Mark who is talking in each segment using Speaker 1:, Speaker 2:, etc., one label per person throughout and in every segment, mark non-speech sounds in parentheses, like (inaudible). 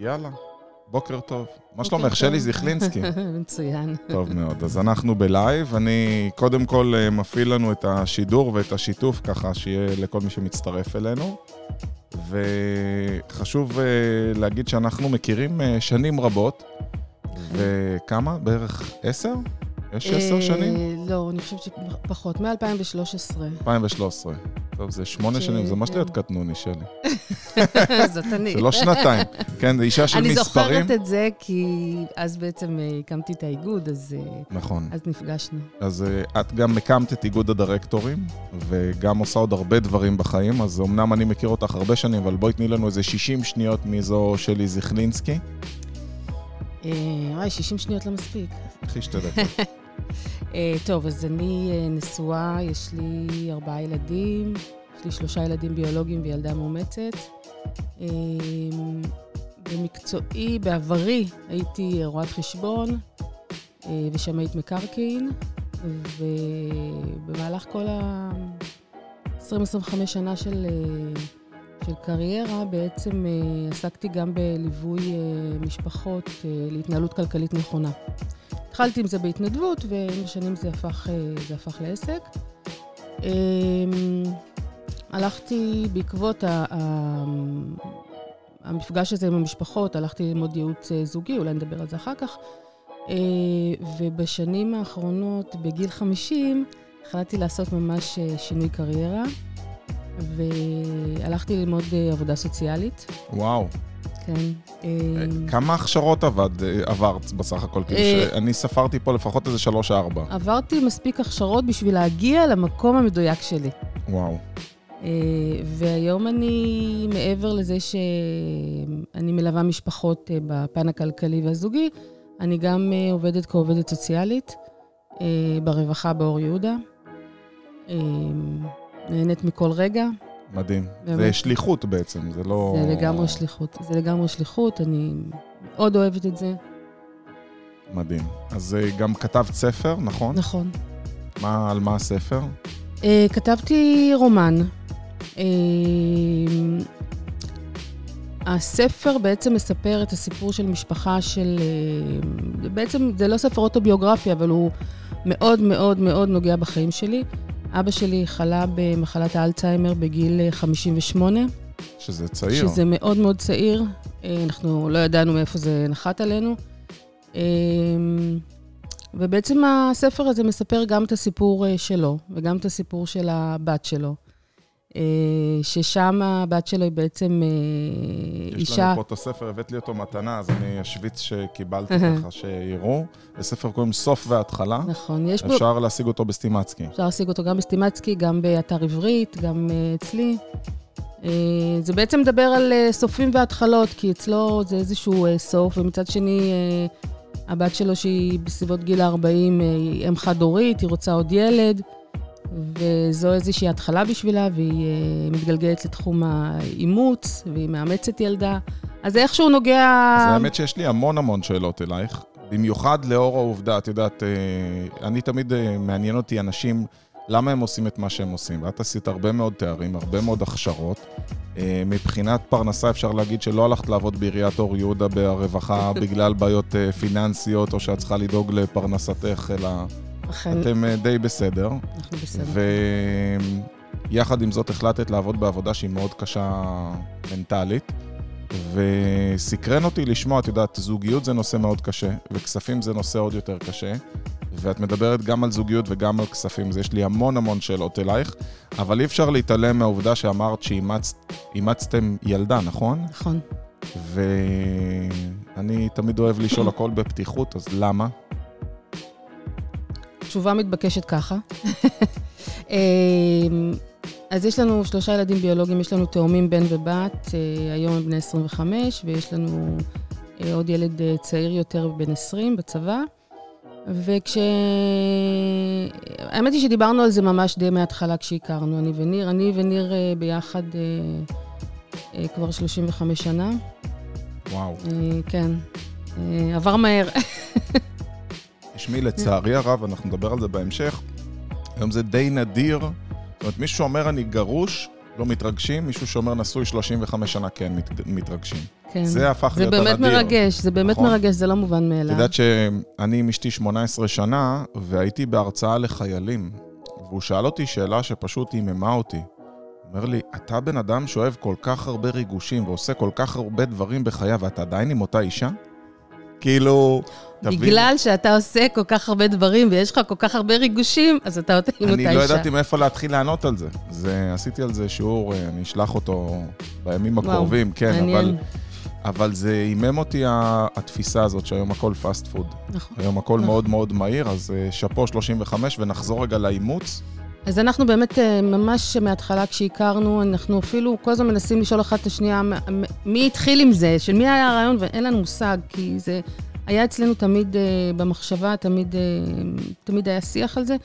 Speaker 1: יאללה, בוקר טוב. מה שלומך, שלי זיכלינסקי? (laughs)
Speaker 2: מצוין.
Speaker 1: טוב מאוד, אז אנחנו בלייב. אני קודם כל אה, מפעיל לנו את השידור ואת השיתוף, ככה שיהיה לכל מי שמצטרף אלינו. וחשוב אה, להגיד שאנחנו מכירים אה, שנים רבות. וכמה? בערך עשר? יש עשר שנים?
Speaker 2: לא, אני חושבת שפחות, מ-2013.
Speaker 1: 2013. טוב, זה שמונה שנים, זה ממש להיות קטנוני, שלי. (laughs)
Speaker 2: זאת אני.
Speaker 1: זה לא שנתיים. כן, זה אישה של מספרים.
Speaker 2: אני זוכרת את זה, כי אז בעצם אה, הקמתי את האיגוד, אז... אה,
Speaker 1: נכון.
Speaker 2: אז נפגשנו.
Speaker 1: אז אה, את גם הקמת את איגוד הדירקטורים, וגם עושה עוד הרבה דברים בחיים, אז אמנם אני מכיר אותך הרבה שנים, אבל בואי תני לנו איזה 60 שניות מזו שלי זיכלינסקי.
Speaker 2: וואי, 60 שניות לא מספיק.
Speaker 1: קחי שתי דקות. (laughs)
Speaker 2: טוב, אז אני נשואה, יש לי ארבעה ילדים, יש לי שלושה ילדים ביולוגיים וילדה מאומצת. במקצועי, בעברי, הייתי רואת חשבון ושמאית מקרקעין, ובמהלך כל ה-20-25 שנה של, של קריירה, בעצם עסקתי גם בליווי משפחות להתנהלות כלכלית נכונה. התחלתי עם זה בהתנדבות, ועם השנים זה הפך, זה הפך לעסק. הלכתי בעקבות המפגש הזה עם המשפחות, הלכתי ללמוד ייעוץ זוגי, אולי נדבר על זה אחר כך. ובשנים האחרונות, בגיל 50, החלטתי לעשות ממש שינוי קריירה, והלכתי ללמוד עבודה סוציאלית.
Speaker 1: וואו.
Speaker 2: כן.
Speaker 1: כמה הכשרות עבד, עברת בסך הכל? כאילו שאני ספרתי פה לפחות איזה שלוש-ארבע.
Speaker 2: עברתי מספיק הכשרות בשביל להגיע למקום המדויק שלי.
Speaker 1: וואו.
Speaker 2: והיום אני, מעבר לזה שאני מלווה משפחות בפן הכלכלי והזוגי, אני גם עובדת כעובדת סוציאלית ברווחה באור יהודה. נהנית מכל רגע.
Speaker 1: מדהים. באמת. זה שליחות בעצם, זה לא...
Speaker 2: זה לגמרי שליחות. זה לגמרי שליחות, אני מאוד אוהבת את זה.
Speaker 1: מדהים. אז גם כתבת ספר, נכון?
Speaker 2: נכון.
Speaker 1: מה, על מה הספר?
Speaker 2: כתבתי רומן. הספר בעצם מספר את הסיפור של משפחה של... בעצם זה לא ספר אוטוביוגרפי, אבל הוא מאוד מאוד מאוד נוגע בחיים שלי. אבא שלי חלה במחלת האלצהיימר בגיל 58.
Speaker 1: שזה צעיר.
Speaker 2: שזה מאוד מאוד צעיר. אנחנו לא ידענו מאיפה זה נחת עלינו. ובעצם הספר הזה מספר גם את הסיפור שלו, וגם את הסיפור של הבת שלו. ששם הבת שלו היא בעצם אישה...
Speaker 1: יש לנו פה את הספר, הבאת לי אותו מתנה, אז אני אשוויץ שקיבלתי (laughs) ככה שיראו. בספר קוראים סוף והתחלה.
Speaker 2: נכון, יש
Speaker 1: בו... אפשר להשיג אותו בסטימצקי.
Speaker 2: אפשר להשיג אותו גם בסטימצקי, גם באתר עברית, גם אצלי. זה בעצם מדבר על סופים והתחלות, כי אצלו זה איזשהו סוף, ומצד שני, הבת שלו שהיא בסביבות גיל ה-40, היא אם חד-הורית, היא רוצה עוד ילד. וזו איזושהי התחלה בשבילה, והיא מתגלגלת לתחום האימוץ, והיא מאמצת ילדה. אז זה איכשהו נוגע...
Speaker 1: אז האמת שיש לי המון המון שאלות אלייך, במיוחד לאור העובדה, את יודעת, אני תמיד מעניין אותי אנשים, למה הם עושים את מה שהם עושים. ואת עשית הרבה מאוד תארים, הרבה מאוד הכשרות. מבחינת פרנסה אפשר להגיד שלא הלכת לעבוד בעיריית אור יהודה ברווחה (laughs) בגלל בעיות פיננסיות, או שאת צריכה לדאוג לפרנסתך, אלא...
Speaker 2: אכן.
Speaker 1: אתם די בסדר.
Speaker 2: אנחנו בסדר.
Speaker 1: ויחד עם זאת החלטת לעבוד בעבודה שהיא מאוד קשה מנטלית. וסקרן אותי לשמוע, את יודעת, זוגיות זה נושא מאוד קשה, וכספים זה נושא עוד יותר קשה. ואת מדברת גם על זוגיות וגם על כספים, אז יש לי המון המון שאלות אלייך, אבל אי אפשר להתעלם מהעובדה שאמרת שאימצתם ילדה, נכון?
Speaker 2: נכון.
Speaker 1: ואני תמיד אוהב לשאול הכל בפתיחות, אז למה?
Speaker 2: תשובה מתבקשת ככה. (laughs) אז יש לנו שלושה ילדים ביולוגיים, יש לנו תאומים בן ובת, היום הם בני 25, ויש לנו עוד ילד צעיר יותר, בן 20, בצבא. וכש... האמת היא שדיברנו על זה ממש די מההתחלה כשהכרנו, אני וניר. אני וניר ביחד כבר 35 שנה.
Speaker 1: וואו.
Speaker 2: כן, עבר מהר. (laughs)
Speaker 1: תשמעי, לצערי הרב, אנחנו נדבר על זה בהמשך, היום זה די נדיר. זאת אומרת, מישהו אומר אני גרוש, לא מתרגשים, מישהו שאומר נשוי 35 שנה כן מת, מתרגשים.
Speaker 2: כן.
Speaker 1: זה הפך להיות
Speaker 2: זה
Speaker 1: הנדיר.
Speaker 2: באמת מרגש, זה באמת
Speaker 1: נכון?
Speaker 2: מרגש, זה לא מובן מאליו.
Speaker 1: את יודעת שאני עם אשתי 18 שנה, והייתי בהרצאה לחיילים, והוא שאל אותי שאלה שפשוט היממה אותי. אומר לי, אתה בן אדם שאוהב כל כך הרבה ריגושים ועושה כל כך הרבה דברים בחייו, ואתה עדיין עם אותה אישה? כאילו, תבין,
Speaker 2: בגלל שאתה עושה כל כך הרבה דברים ויש לך כל כך הרבה ריגושים, אז אתה אותה עם אותה
Speaker 1: אני
Speaker 2: אישה.
Speaker 1: לא ידעתי מאיפה להתחיל לענות על זה. זה. עשיתי על זה שיעור, אה, אני אשלח אותו בימים הקרובים, כן, אבל,
Speaker 2: מעניין.
Speaker 1: אבל זה הימם אותי התפיסה הזאת שהיום הכל פאסט פוד.
Speaker 2: נכון.
Speaker 1: היום הכל
Speaker 2: נכון.
Speaker 1: מאוד מאוד מהיר, אז אה, שאפו 35 ונחזור רגע לאימוץ.
Speaker 2: אז אנחנו באמת, אה, ממש מההתחלה כשהכרנו, אנחנו אפילו כל הזמן מנסים לשאול אחת את השנייה, מי התחיל עם זה, של מי היה הרעיון, ואין לנו מושג, כי זה היה אצלנו תמיד אה, במחשבה, תמיד, אה, תמיד היה שיח על זה.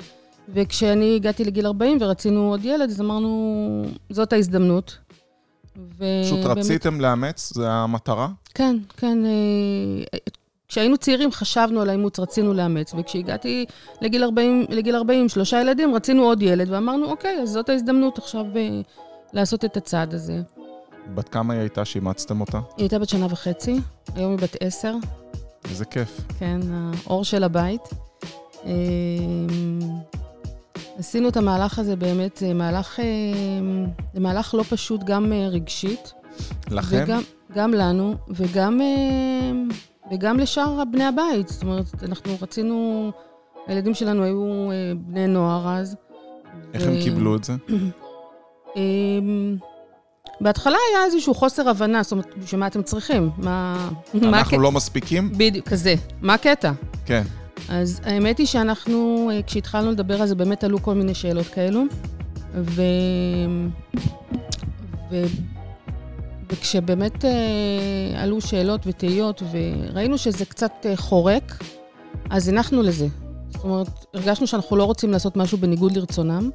Speaker 2: וכשאני הגעתי לגיל 40 ורצינו עוד ילד, אז אמרנו, זאת ההזדמנות. ו-
Speaker 1: פשוט
Speaker 2: באמת-
Speaker 1: רציתם לאמץ, זה המטרה.
Speaker 2: כן, כן. כשהיינו צעירים חשבנו על האימוץ, רצינו לאמץ, וכשהגעתי לגיל 40, לגיל 40, שלושה ילדים, רצינו עוד ילד, ואמרנו, אוקיי, אז זאת ההזדמנות עכשיו אה, לעשות את הצעד הזה.
Speaker 1: בת כמה היא הייתה שאימצתם אותה?
Speaker 2: היא הייתה בת שנה וחצי, היום היא בת עשר,
Speaker 1: איזה כיף.
Speaker 2: כן, האור של הבית. אה, עשינו את המהלך הזה באמת, זה מהלך, אה, זה מהלך לא פשוט, גם רגשית.
Speaker 1: לכם?
Speaker 2: וגם גם לנו, וגם, וגם לשאר בני הבית. זאת אומרת, אנחנו רצינו, הילדים שלנו היו אה, בני נוער אז.
Speaker 1: איך הם קיבלו את זה? (clears throat)
Speaker 2: אה, בהתחלה היה איזשהו חוסר הבנה, זאת אומרת, בשביל מה אתם צריכים? מה... מה
Speaker 1: אנחנו
Speaker 2: הקטע?
Speaker 1: לא מספיקים?
Speaker 2: בדיוק, כזה. מה הקטע?
Speaker 1: כן.
Speaker 2: אז האמת היא שאנחנו, אה, כשהתחלנו לדבר על זה, באמת עלו כל מיני שאלות כאלו. ו... ו... וכשבאמת אה, עלו שאלות ותהיות, וראינו שזה קצת אה, חורק, אז הנחנו לזה. זאת אומרת, הרגשנו שאנחנו לא רוצים לעשות משהו בניגוד לרצונם,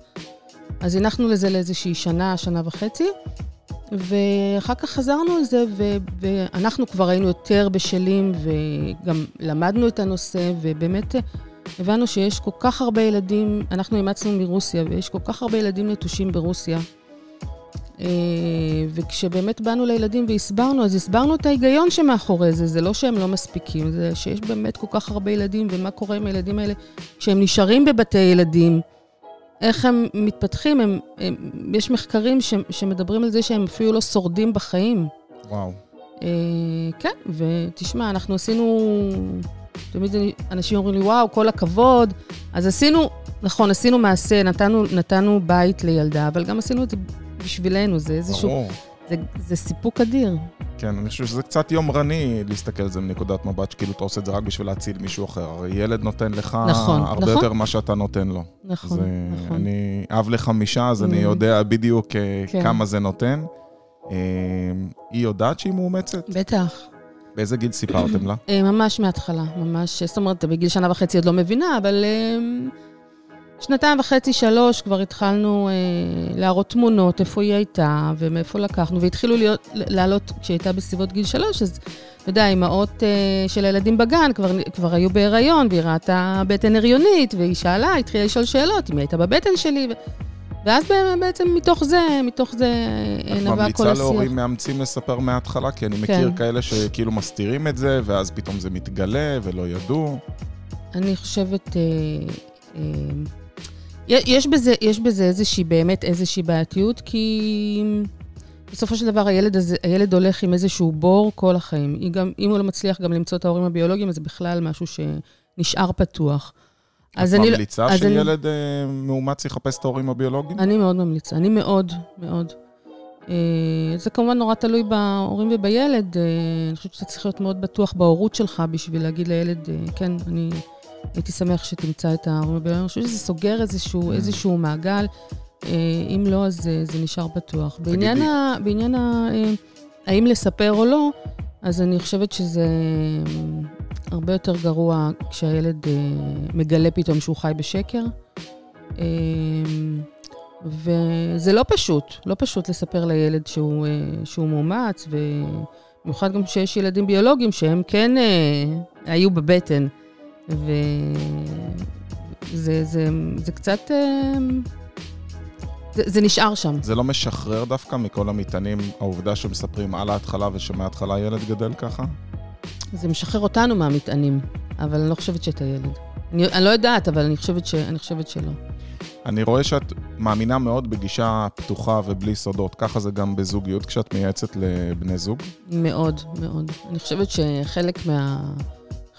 Speaker 2: אז הנחנו לזה לאיזושהי שנה, שנה וחצי, ואחר כך חזרנו לזה, ו- ואנחנו כבר היינו יותר בשלים, וגם למדנו את הנושא, ובאמת אה, הבנו שיש כל כך הרבה ילדים, אנחנו אימצנו מרוסיה, ויש כל כך הרבה ילדים נטושים ברוסיה. אה, וכשבאמת באנו לילדים והסברנו, אז הסברנו את ההיגיון שמאחורי זה, זה לא שהם לא מספיקים, זה שיש באמת כל כך הרבה ילדים, ומה קורה עם הילדים האלה כשהם נשארים בבתי ילדים. איך הם מתפתחים, הם, הם, יש מחקרים ש, שמדברים על זה שהם אפילו לא שורדים בחיים.
Speaker 1: וואו.
Speaker 2: אה, כן, ותשמע, אנחנו עשינו, תמיד אנשים אומרים לי, וואו, כל הכבוד. אז עשינו, נכון, עשינו מעשה, נתנו, נתנו בית לילדה, אבל גם עשינו את זה בשבילנו, זה איזשהו,
Speaker 1: ברור.
Speaker 2: זה, זה סיפוק אדיר.
Speaker 1: כן, אני חושב שזה קצת יומרני להסתכל על זה מנקודת מבט, שכאילו אתה עושה את זה רק בשביל להציל מישהו אחר. הרי ילד נותן לך
Speaker 2: נכון,
Speaker 1: הרבה
Speaker 2: נכון.
Speaker 1: יותר ממה שאתה נותן לו.
Speaker 2: נכון,
Speaker 1: זה,
Speaker 2: נכון.
Speaker 1: אני אב לחמישה, אז אני
Speaker 2: Mm.
Speaker 1: יודע בדיוק אה,
Speaker 2: כן.
Speaker 1: כמה זה נותן. אה, היא יודעת שהיא מאומצת?
Speaker 2: בטח.
Speaker 1: באיזה גיל סיפרתם לה?
Speaker 2: אה, ממש מההתחלה, ממש, זאת אומרת, בגיל שנה וחצי עוד לא מבינה, אבל שנתיים וחצי, שלוש, כבר התחלנו אה, להראות תמונות, איפה היא הייתה ומאיפה לקחנו, והתחילו להיות, לעלות, כשהיא הייתה בסביבות גיל שלוש, אז, אתה יודע, אימהות אה, של הילדים בגן כבר, כבר היו בהיריון, והיא ראתה בטן הריונית, והיא שאלה, התחילה לשאול שאלות, אם היא הייתה בבטן שלי, ו... ואז בעצם מתוך זה, מתוך זה אה,
Speaker 1: את
Speaker 2: נבע כל
Speaker 1: ממליצה
Speaker 2: השיח.
Speaker 1: להורים מאמצים לספר מההתחלה? כי אני מכיר
Speaker 2: כן.
Speaker 1: כאלה שכאילו מסתירים את זה, ואז פתאום זה מתגלה ולא ידעו.
Speaker 2: אני חושבת, אה, אה, יש בזה, יש בזה איזושהי, באמת איזושהי בעייתיות, כי בסופו של דבר הילד הזה, הילד הולך עם איזשהו בור כל החיים. גם, אם הוא לא מצליח גם למצוא את ההורים הביולוגיים, אז זה בכלל משהו שנשאר פתוח. אז
Speaker 1: את
Speaker 2: אני, לא-
Speaker 1: ממליצה
Speaker 2: אז אני-
Speaker 1: שילד אה, מאומץ יחפש את ההורים הביולוגיים?
Speaker 2: אני מאוד ממליצה, אני מאוד, מאוד. אה, זה כמובן נורא תלוי בהורים ובילד. אה, אני חושבת שאתה צריך להיות מאוד בטוח בהורות שלך בשביל להגיד לילד, כן, אני הייתי שמח שתמצא את ההורים הביולוגיים. אני חושבת שזה סוגר איזשהו,
Speaker 1: Mm.
Speaker 2: איזשהו מעגל. אה, אם לא, אז זה, זה נשאר פתוח. בעניין, ה, בעניין ה, אה, האם לספר או לא, אז אני חושבת שזה אה, הרבה יותר גרוע כשהילד אה, מגלה פתאום שהוא חי בשקר. אה, וזה לא פשוט, לא פשוט לספר לילד שהוא, אה, שהוא מאומץ, ובמיוחד גם שיש ילדים ביולוגיים שהם כן אה, היו בבטן. וזה זה, זה קצת... אה, זה, זה נשאר שם.
Speaker 1: זה לא משחרר דווקא מכל המטענים, העובדה שמספרים על ההתחלה ושמההתחלה הילד גדל ככה?
Speaker 2: זה משחרר אותנו מהמטענים, אבל אני לא חושבת שאת הילד. אני, אני לא יודעת, אבל אני חושבת, ש, אני חושבת שלא.
Speaker 1: אני רואה שאת מאמינה מאוד בגישה פתוחה ובלי סודות. ככה זה גם בזוגיות כשאת מייעצת לבני זוג?
Speaker 2: מאוד, מאוד. אני חושבת שחלק מה...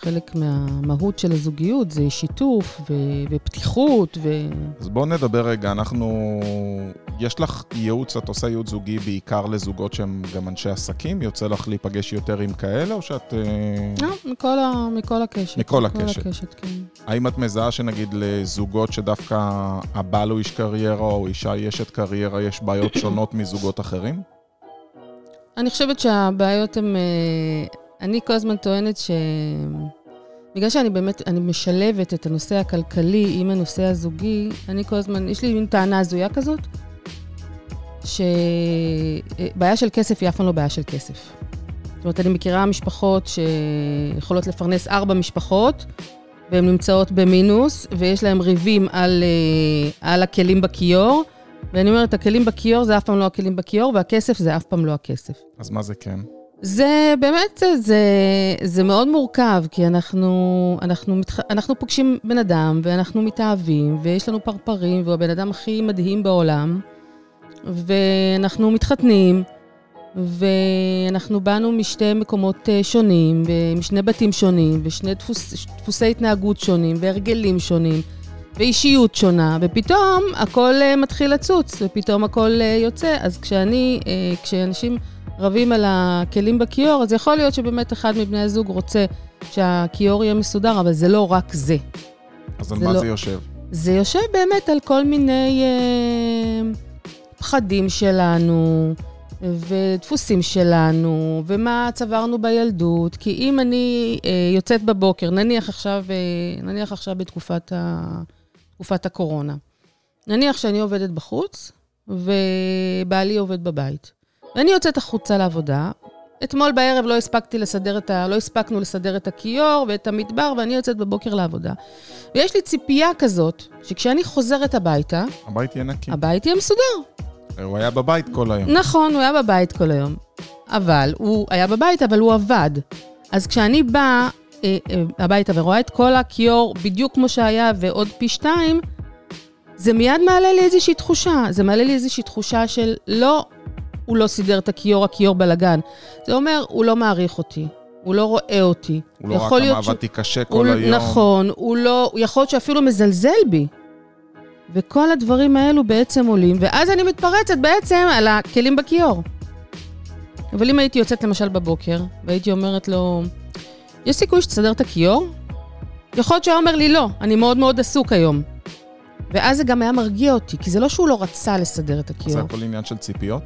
Speaker 2: חלק מהמהות של הזוגיות זה שיתוף ו- ופתיחות ו...
Speaker 1: אז בואו נדבר רגע, אנחנו... יש לך ייעוץ, את עושה ייעוץ זוגי בעיקר לזוגות שהם גם אנשי עסקים? יוצא לך להיפגש יותר עם כאלה, או שאת...
Speaker 2: אה, לא, מכל, ה... מכל הקשת.
Speaker 1: מכל הקשת.
Speaker 2: מכל הקשת, כן.
Speaker 1: האם את מזהה שנגיד לזוגות שדווקא הבעל הוא איש קריירה, או אישה היא אשת קריירה, יש בעיות שונות מזוגות אחרים?
Speaker 2: אני חושבת שהבעיות הן... אני כל הזמן טוענת ש... בגלל שאני באמת, אני משלבת את הנושא הכלכלי עם הנושא הזוגי, אני כל הזמן, יש לי מין טענה הזויה כזאת, שבעיה של כסף היא אף פעם לא בעיה של כסף. זאת אומרת, אני מכירה משפחות שיכולות לפרנס ארבע משפחות, והן נמצאות במינוס, ויש להן ריבים על, אה, על הכלים בכיור, ואני אומרת, הכלים בכיור זה אף פעם לא הכלים בכיור, והכסף זה אף פעם לא הכסף.
Speaker 1: אז מה זה כן?
Speaker 2: זה באמת, זה, זה מאוד מורכב, כי אנחנו, אנחנו, מתח... אנחנו פוגשים בן אדם, ואנחנו מתאהבים, ויש לנו פרפרים, והוא הבן אדם הכי מדהים בעולם, ואנחנו מתחתנים, ואנחנו באנו משתי מקומות אה, שונים, ומשני בתים שונים, ושני דפוס, דפוסי התנהגות שונים, והרגלים שונים, ואישיות שונה, ופתאום הכל אה, מתחיל לצוץ, ופתאום הכל אה, יוצא. אז כשאני, כשאנשים... רבים על הכלים בכיור, אז יכול להיות שבאמת אחד מבני הזוג רוצה שהכיור יהיה מסודר, אבל זה לא רק זה.
Speaker 1: אז על מה
Speaker 2: לא...
Speaker 1: זה יושב?
Speaker 2: זה יושב באמת על כל מיני אה, פחדים שלנו, ודפוסים שלנו, ומה צברנו בילדות. כי אם אני אה, יוצאת בבוקר, נניח עכשיו, אה, נניח עכשיו בתקופת ה, תקופת הקורונה, נניח שאני עובדת בחוץ, ובעלי עובד בבית. ואני יוצאת החוצה לעבודה. אתמול בערב לא הספקתי לסדר את ה... לא הספקנו לסדר את הכיור ואת המדבר, ואני יוצאת בבוקר לעבודה. ויש לי ציפייה כזאת, שכשאני חוזרת הביתה...
Speaker 1: הבית יהיה נקי.
Speaker 2: הבית יהיה מסודר.
Speaker 1: הוא היה בבית כל היום.
Speaker 2: נכון, הוא היה בבית כל היום. אבל, הוא היה בבית, אבל הוא עבד. אז כשאני באה אה, אה, הביתה ורואה את כל הכיור בדיוק כמו שהיה ועוד פי שתיים, זה מיד מעלה לי איזושהי תחושה. זה מעלה לי איזושהי תחושה של לא, הוא לא סידר את הכיור, הכיור בלאגן. זה אומר, הוא לא מעריך אותי, הוא לא רואה אותי.
Speaker 1: הוא לא רק אמר, עבדתי ש... קשה כל
Speaker 2: הוא,
Speaker 1: היום.
Speaker 2: נכון, הוא לא, יכול להיות שאפילו מזלזל בי. וכל הדברים האלו בעצם עולים, ואז אני מתפרצת בעצם על הכלים בכיור. אבל אם הייתי יוצאת למשל בבוקר, והייתי אומרת לו, יש סיכוי שתסדר את הכיור? יכול להיות שהיה אומר לי, לא, אני מאוד מאוד עסוק היום. ואז זה גם היה מרגיע אותי, כי זה לא שהוא לא רצה לסדר את הכיור.
Speaker 1: זה הכל עניין של ציפיות?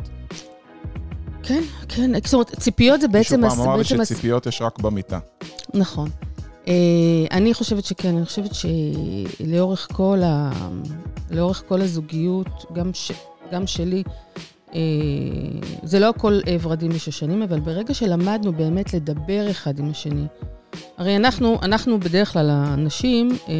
Speaker 2: כן, כן, זאת אומרת, ציפיות זה בעצם...
Speaker 1: מישהו פעם אמר לי שציפיות יש רק במיטה.
Speaker 2: נכון. אה, אני חושבת שכן, אני חושבת שלאורך כל, ה... לאורך כל הזוגיות, גם, ש... גם שלי, אה, זה לא הכל ורדים ושושנים, אבל ברגע שלמדנו באמת לדבר אחד עם השני, הרי אנחנו, אנחנו בדרך כלל, הנשים, אה,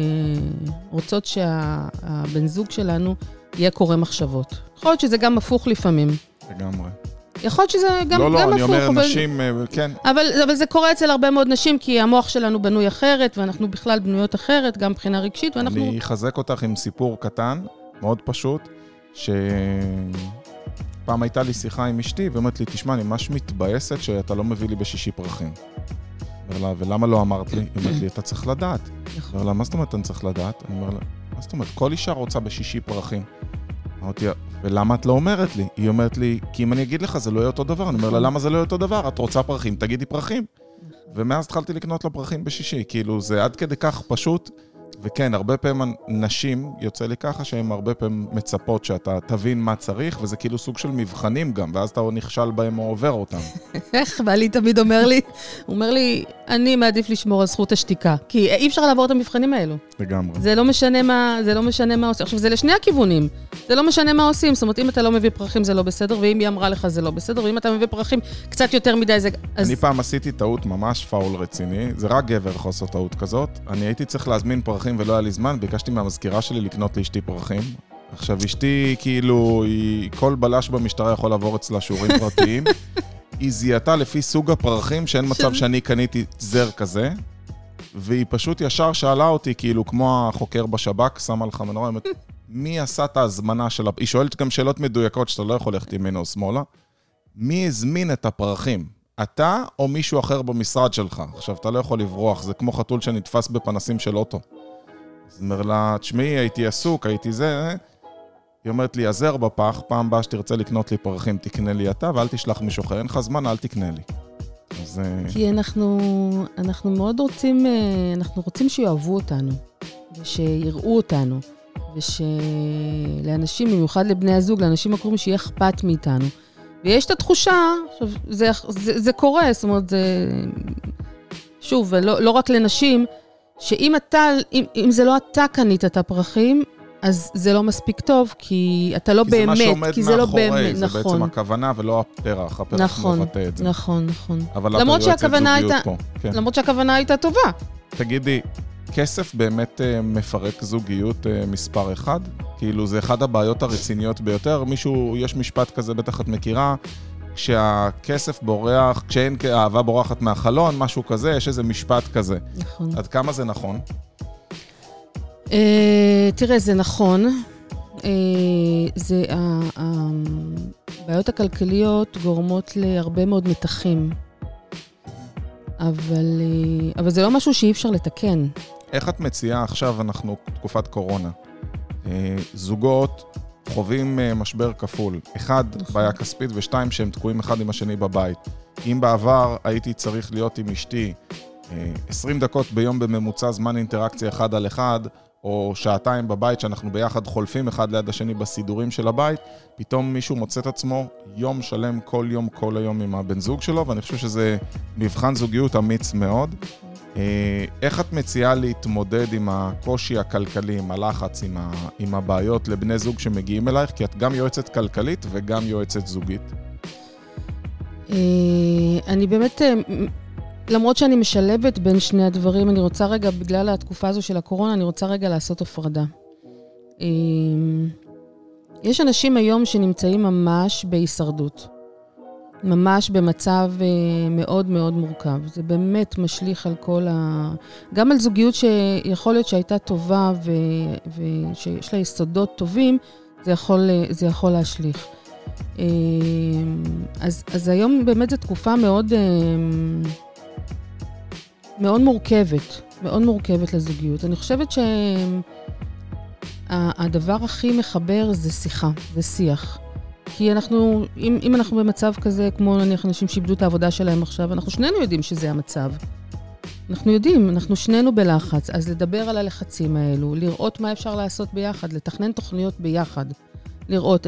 Speaker 2: רוצות שהבן זוג שלנו יהיה קורא מחשבות. יכול להיות שזה גם הפוך לפעמים.
Speaker 1: לגמרי.
Speaker 2: יכול להיות שזה גם,
Speaker 1: לא,
Speaker 2: לא,
Speaker 1: גם הפוך. לא, לא, אני אומר
Speaker 2: אבל,
Speaker 1: נשים, אה, כן.
Speaker 2: אבל, אבל זה קורה אצל הרבה מאוד נשים, כי המוח שלנו בנוי אחרת, ואנחנו בכלל בנויות אחרת, גם מבחינה רגשית, ואנחנו...
Speaker 1: אני אחזק אותך עם סיפור קטן, מאוד פשוט, שפעם הייתה לי שיחה עם אשתי, והיא אומרת לי, תשמע, אני ממש מתבאסת שאתה לא מביא לי בשישי פרחים. אומר לה, ולמה לא אמרת לי? היא אומרת לי, אתה צריך לדעת. אומר לה, מה זאת אומרת אני צריך לדעת? אני אומר לה, מה זאת אומרת? כל אישה רוצה בשישי פרחים. אמרתי, ולמה את לא אומרת לי? היא אומרת לי, כי אם אני אגיד לך זה לא יהיה אותו דבר. אני אומר לה, למה זה לא יהיה אותו דבר? את רוצה פרחים, תגידי פרחים. ומאז התחלתי לקנות לו פרחים בשישי. כאילו, זה עד כדי כך פשוט. וכן, הרבה פעמים נשים, יוצא לי ככה, שהן הרבה פעמים מצפות שאתה תבין מה צריך, וזה כאילו סוג של מבחנים גם, ואז אתה נכשל בהם או עובר אותם. (laughs)
Speaker 2: איך, בעלי תמיד אומר לי, הוא אומר לי, אני מעדיף לשמור על זכות השתיקה, כי אי אפשר לעבור את המבחנים האלו.
Speaker 1: לגמרי.
Speaker 2: זה לא משנה מה, זה לא משנה מה עושים. עכשיו, זה לשני הכיוונים. זה לא משנה מה עושים, זאת אומרת, אם אתה לא מביא פרחים זה לא בסדר, ואם היא אמרה לך זה לא בסדר, ואם אתה מביא פרחים קצת יותר מדי זה...
Speaker 1: אז... אני פעם עשיתי טעות ממש פאול רציני, זה רק גבר יכול לעשות טעות כזאת. אני הייתי צריך להזמין פרחים ולא היה לי זמן, ביקשתי מהמזכירה שלי לקנות לאשתי פרחים, עכשיו, אשתי, כאילו, היא, כל בלש במשטרה יכול לעבור אצלה שיעורים (laughs) פרטיים. היא זיהתה לפי סוג הפרחים, שאין מצב שאני קניתי זר כזה, והיא פשוט ישר שאלה אותי, כאילו, כמו החוקר בשב"כ, שמה לך מנורה, אומרת, (laughs) מי עשה את ההזמנה של... היא שואלת גם שאלות מדויקות שאתה לא יכול ללכת ימינה או שמאלה. מי הזמין את הפרחים? אתה או מישהו אחר במשרד שלך? עכשיו, אתה לא יכול לברוח, זה כמו חתול שנתפס בפנסים של אוטו. אז אומר לה, תשמעי, הייתי עסוק, הייתי זה... היא אומרת לי, עזר בפח, פעם הבאה שתרצה לקנות לי פרחים, תקנה לי אתה, ואל תשלח מישהו אחר. אין לך זמן, אל תקנה לי.
Speaker 2: אז... אה, כי אנחנו, אנחנו מאוד רוצים, אה, אנחנו רוצים שיאהבו אותנו, ושיראו אותנו, ושלאנשים, במיוחד לבני הזוג, לאנשים הקרובים, שיהיה אכפת מאיתנו. ויש את התחושה, עכשיו, זה, זה, זה קורה, זאת אומרת, זה... שוב, ולא, לא רק לנשים, שאם אתה, אם, אם זה לא אתה קנית את הפרחים, אז זה לא מספיק טוב, כי אתה לא
Speaker 1: כי
Speaker 2: באמת,
Speaker 1: כי זה לא באמת, נכון. כי זה מה שעומד מאחורי, זה בעצם הכוונה ולא הפרח, הפרח
Speaker 2: נכון,
Speaker 1: מבטא את זה.
Speaker 2: נכון, נכון.
Speaker 1: אבל היועצת זוגיות הייתה, פה.
Speaker 2: כן. למרות שהכוונה הייתה טובה.
Speaker 1: תגידי, כסף באמת uh, מפרק זוגיות uh, מספר אחד? כאילו, זה אחד הבעיות הרציניות ביותר. מישהו, יש משפט כזה, בטח את מכירה, כשהכסף בורח, כשאין אהבה בורחת מהחלון, משהו כזה, יש איזה משפט כזה.
Speaker 2: נכון.
Speaker 1: עד כמה זה נכון?
Speaker 2: Uh, תראה, זה נכון. Uh, זה, הבעיות הכלכליות גורמות להרבה מאוד מתחים. אבל, uh, אבל זה לא משהו שאי אפשר לתקן.
Speaker 1: איך את מציעה עכשיו, אנחנו תקופת קורונה, זוגות חווים משבר כפול. אחד, נכון. בעיה כספית, ושתיים, שהם תקועים אחד עם השני בבית. אם בעבר הייתי צריך להיות עם אשתי 20 דקות ביום בממוצע זמן אינטראקציה אחד על אחד, או שעתיים בבית שאנחנו ביחד חולפים אחד ליד השני בסידורים של הבית, פתאום מישהו מוצא את עצמו יום שלם, כל יום, כל היום עם הבן זוג שלו, ואני חושב שזה מבחן זוגיות אמיץ מאוד. אה, איך את מציעה להתמודד עם הקושי הכלכלי, עם הלחץ, עם, ה, עם הבעיות לבני זוג שמגיעים אלייך? כי את גם יועצת כלכלית וגם יועצת זוגית.
Speaker 2: אה, אני באמת אה, למרות שאני משלבת בין שני הדברים, אני רוצה רגע, בגלל התקופה הזו של הקורונה, אני רוצה רגע לעשות הפרדה. יש אנשים היום שנמצאים ממש בהישרדות. ממש במצב אה, מאוד מאוד מורכב. זה באמת משליך על כל ה... גם על זוגיות שיכול להיות שהייתה טובה ו... ושיש לה יסודות טובים, זה יכול, זה יכול להשליך. אמ, אז, אז היום באמת זו תקופה מאוד... מאוד מורכבת, מאוד מורכבת לזוגיות. אני חושבת שהדבר הכי מחבר זה שיחה, זה שיח. כי אנחנו, אם, אם אנחנו במצב כזה, כמו נניח אנשים שאיבדו את העבודה שלהם עכשיו, אנחנו שנינו יודעים שזה המצב. אנחנו יודעים, אנחנו שנינו בלחץ, אז לדבר על הלחצים האלו, לראות מה אפשר לעשות ביחד, לתכנן תוכניות ביחד, לראות.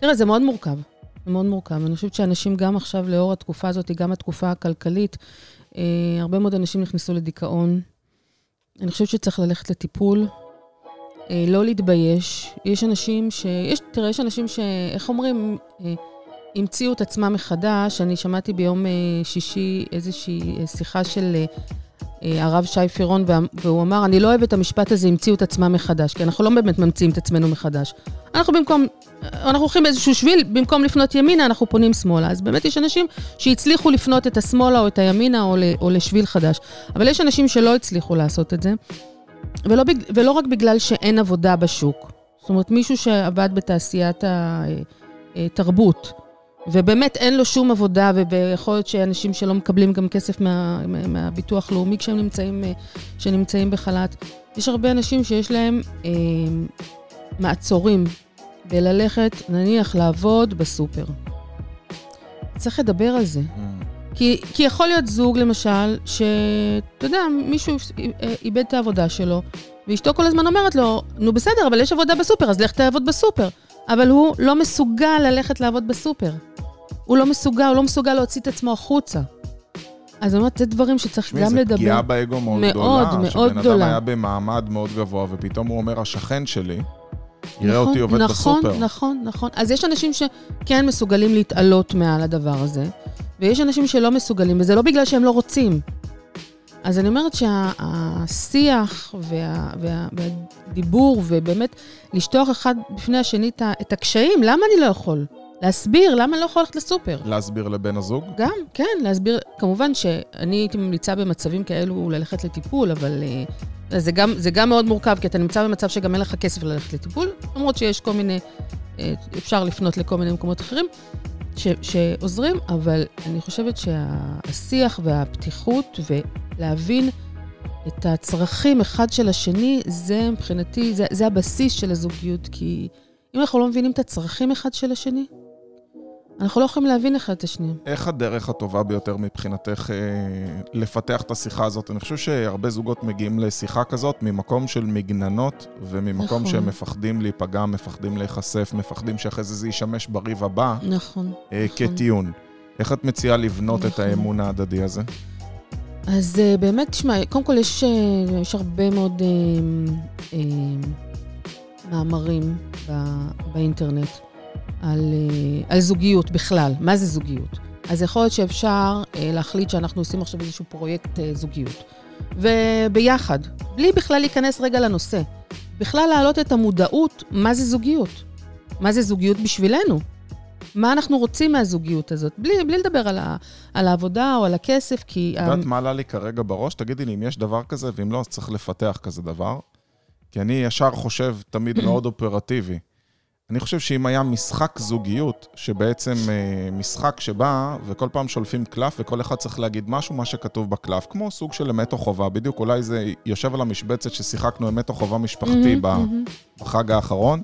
Speaker 2: תראה, זה מאוד מורכב, זה מאוד מורכב. אני חושבת שאנשים גם עכשיו, לאור התקופה הזאת, גם התקופה הכלכלית, אה, הרבה מאוד אנשים נכנסו לדיכאון. אני חושבת שצריך ללכת לטיפול, לא להתבייש. יש אנשים ש... יש, תראה, יש אנשים ש... איך אומרים? אה, המציאו את עצמם מחדש. אני שמעתי ביום שישי איזושהי שיחה של אה, הרב שי פירון, והוא אמר, אני לא אוהב את המשפט הזה, המציאו את עצמם מחדש, כי אנחנו לא באמת ממציאים את עצמנו מחדש. אנחנו במקום, אנחנו הולכים באיזשהו שביל, במקום לפנות ימינה, אנחנו פונים שמאלה. אז באמת יש אנשים שהצליחו לפנות את השמאלה או את הימינה או, או לשביל חדש. אבל יש אנשים שלא הצליחו לעשות את זה, ולא, ולא רק בגלל שאין עבודה בשוק. זאת אומרת, מישהו שעבד בתעשיית התרבות, אה, ובאמת אין לו שום עבודה, ויכול להיות שאנשים שלא מקבלים גם כסף מה, מהביטוח לאומי כשהם נמצאים, שנמצאים בחל"ת. יש הרבה אנשים שיש להם אה, מעצורים בללכת, נניח, לעבוד בסופר. צריך לדבר על זה. Mm. כי, כי יכול להיות זוג, למשל, שאתה יודע, מישהו איבד את העבודה שלו, ואשתו כל הזמן אומרת לו, נו בסדר, אבל יש עבודה בסופר, אז לך תעבוד בסופר. אבל הוא לא מסוגל ללכת לעבוד בסופר. הוא לא מסוגל, הוא לא מסוגל להוציא את עצמו החוצה. אז אני אומרת, זה דברים שצריך גם לדבר.
Speaker 1: זו פגיעה באגו מאוד, מאוד גדולה. מאוד, מאוד גדולה. שבן אדם היה במעמד מאוד גבוה, ופתאום הוא אומר, השכן שלי, יראה נכון, אותי עובד
Speaker 2: נכון,
Speaker 1: בסופר.
Speaker 2: נכון, נכון, נכון. אז יש אנשים שכן מסוגלים להתעלות מעל הדבר הזה, ויש אנשים שלא מסוגלים, וזה לא בגלל שהם לא רוצים. אז אני אומרת שהשיח וה, וה, והדיבור, ובאמת לשטוח אחד בפני השני את הקשיים, למה אני לא יכול? להסביר למה אני לא יכול ללכת לסופר.
Speaker 1: להסביר לבן הזוג?
Speaker 2: גם, כן, להסביר. כמובן שאני הייתי ממליצה במצבים כאלו ללכת לטיפול, אבל uh, זה, גם, זה גם מאוד מורכב, כי אתה נמצא במצב שגם אין לך כסף ללכת לטיפול, למרות שיש כל מיני, uh, אפשר לפנות לכל מיני מקומות אחרים ש, שעוזרים, אבל אני חושבת שהשיח והפתיחות ולהבין את הצרכים אחד של השני, זה מבחינתי, זה, זה הבסיס של הזוגיות, כי אם אנחנו לא מבינים את הצרכים אחד של השני, אנחנו לא יכולים להבין אחד את השני.
Speaker 1: איך הדרך הטובה ביותר מבחינתך אה, לפתח את השיחה הזאת? אני חושב שהרבה זוגות מגיעים לשיחה כזאת ממקום של מגננות, וממקום נכון. שהם מפחדים להיפגע, מפחדים להיחשף, מפחדים שאחרי זה זה ישמש בריב הבא.
Speaker 2: נכון.
Speaker 1: אה, נכון. כטיעון. איך את מציעה לבנות נכון. את האמון ההדדי הזה?
Speaker 2: אז אה, באמת, תשמע, קודם כל יש, אה, יש הרבה מאוד אה, אה, מאמרים בא, באינטרנט. על, אה, על זוגיות בכלל. מה זה זוגיות? אז יכול להיות שאפשר אה, להחליט שאנחנו עושים עכשיו איזשהו פרויקט אה, זוגיות. וביחד, בלי בכלל להיכנס רגע לנושא. בכלל להעלות את המודעות, מה זה זוגיות? מה זה זוגיות בשבילנו? מה אנחנו רוצים מהזוגיות הזאת? בלי, בלי לדבר על, ה, על העבודה או על הכסף, כי...
Speaker 1: את יודעת מה עלה לי כרגע בראש? תגידי לי אם יש דבר כזה, ואם לא, אז צריך לפתח כזה דבר. כי אני ישר חושב תמיד מאוד אופרטיבי. אני חושב שאם היה משחק זוגיות, שבעצם אה, משחק שבא וכל פעם שולפים קלף וכל אחד צריך להגיד משהו, מה שכתוב בקלף, כמו סוג של אמת או חובה, בדיוק אולי זה יושב על המשבצת ששיחקנו אמת או חובה משפחתי mm-hmm, בחג האחרון,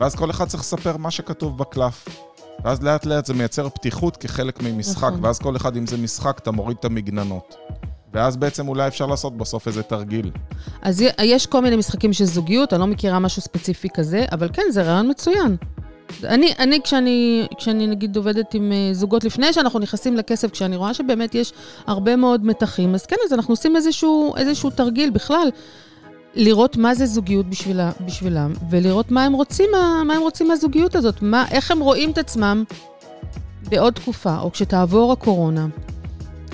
Speaker 1: ואז כל אחד צריך לספר מה שכתוב בקלף. ואז לאט לאט זה מייצר פתיחות כחלק ממשחק, נכון. ואז כל אחד, אם זה משחק, אתה מוריד את המגננות. ואז בעצם אולי אפשר לעשות בסוף איזה תרגיל.
Speaker 2: אז יש כל מיני משחקים של זוגיות, אני לא מכירה משהו ספציפי כזה, אבל כן, זה רעיון מצוין. אני, אני כשאני, כשאני נגיד עובדת עם אה, זוגות לפני שאנחנו נכנסים לכסף, כשאני רואה שבאמת יש הרבה מאוד מתחים, אז כן, אז אנחנו עושים איזשהו, איזשהו תרגיל בכלל, לראות מה זה זוגיות בשבילה, בשבילם, ולראות מה הם רוצים, מה הם רוצים מהזוגיות הזאת, מה, איך הם רואים את עצמם בעוד תקופה, או כשתעבור הקורונה.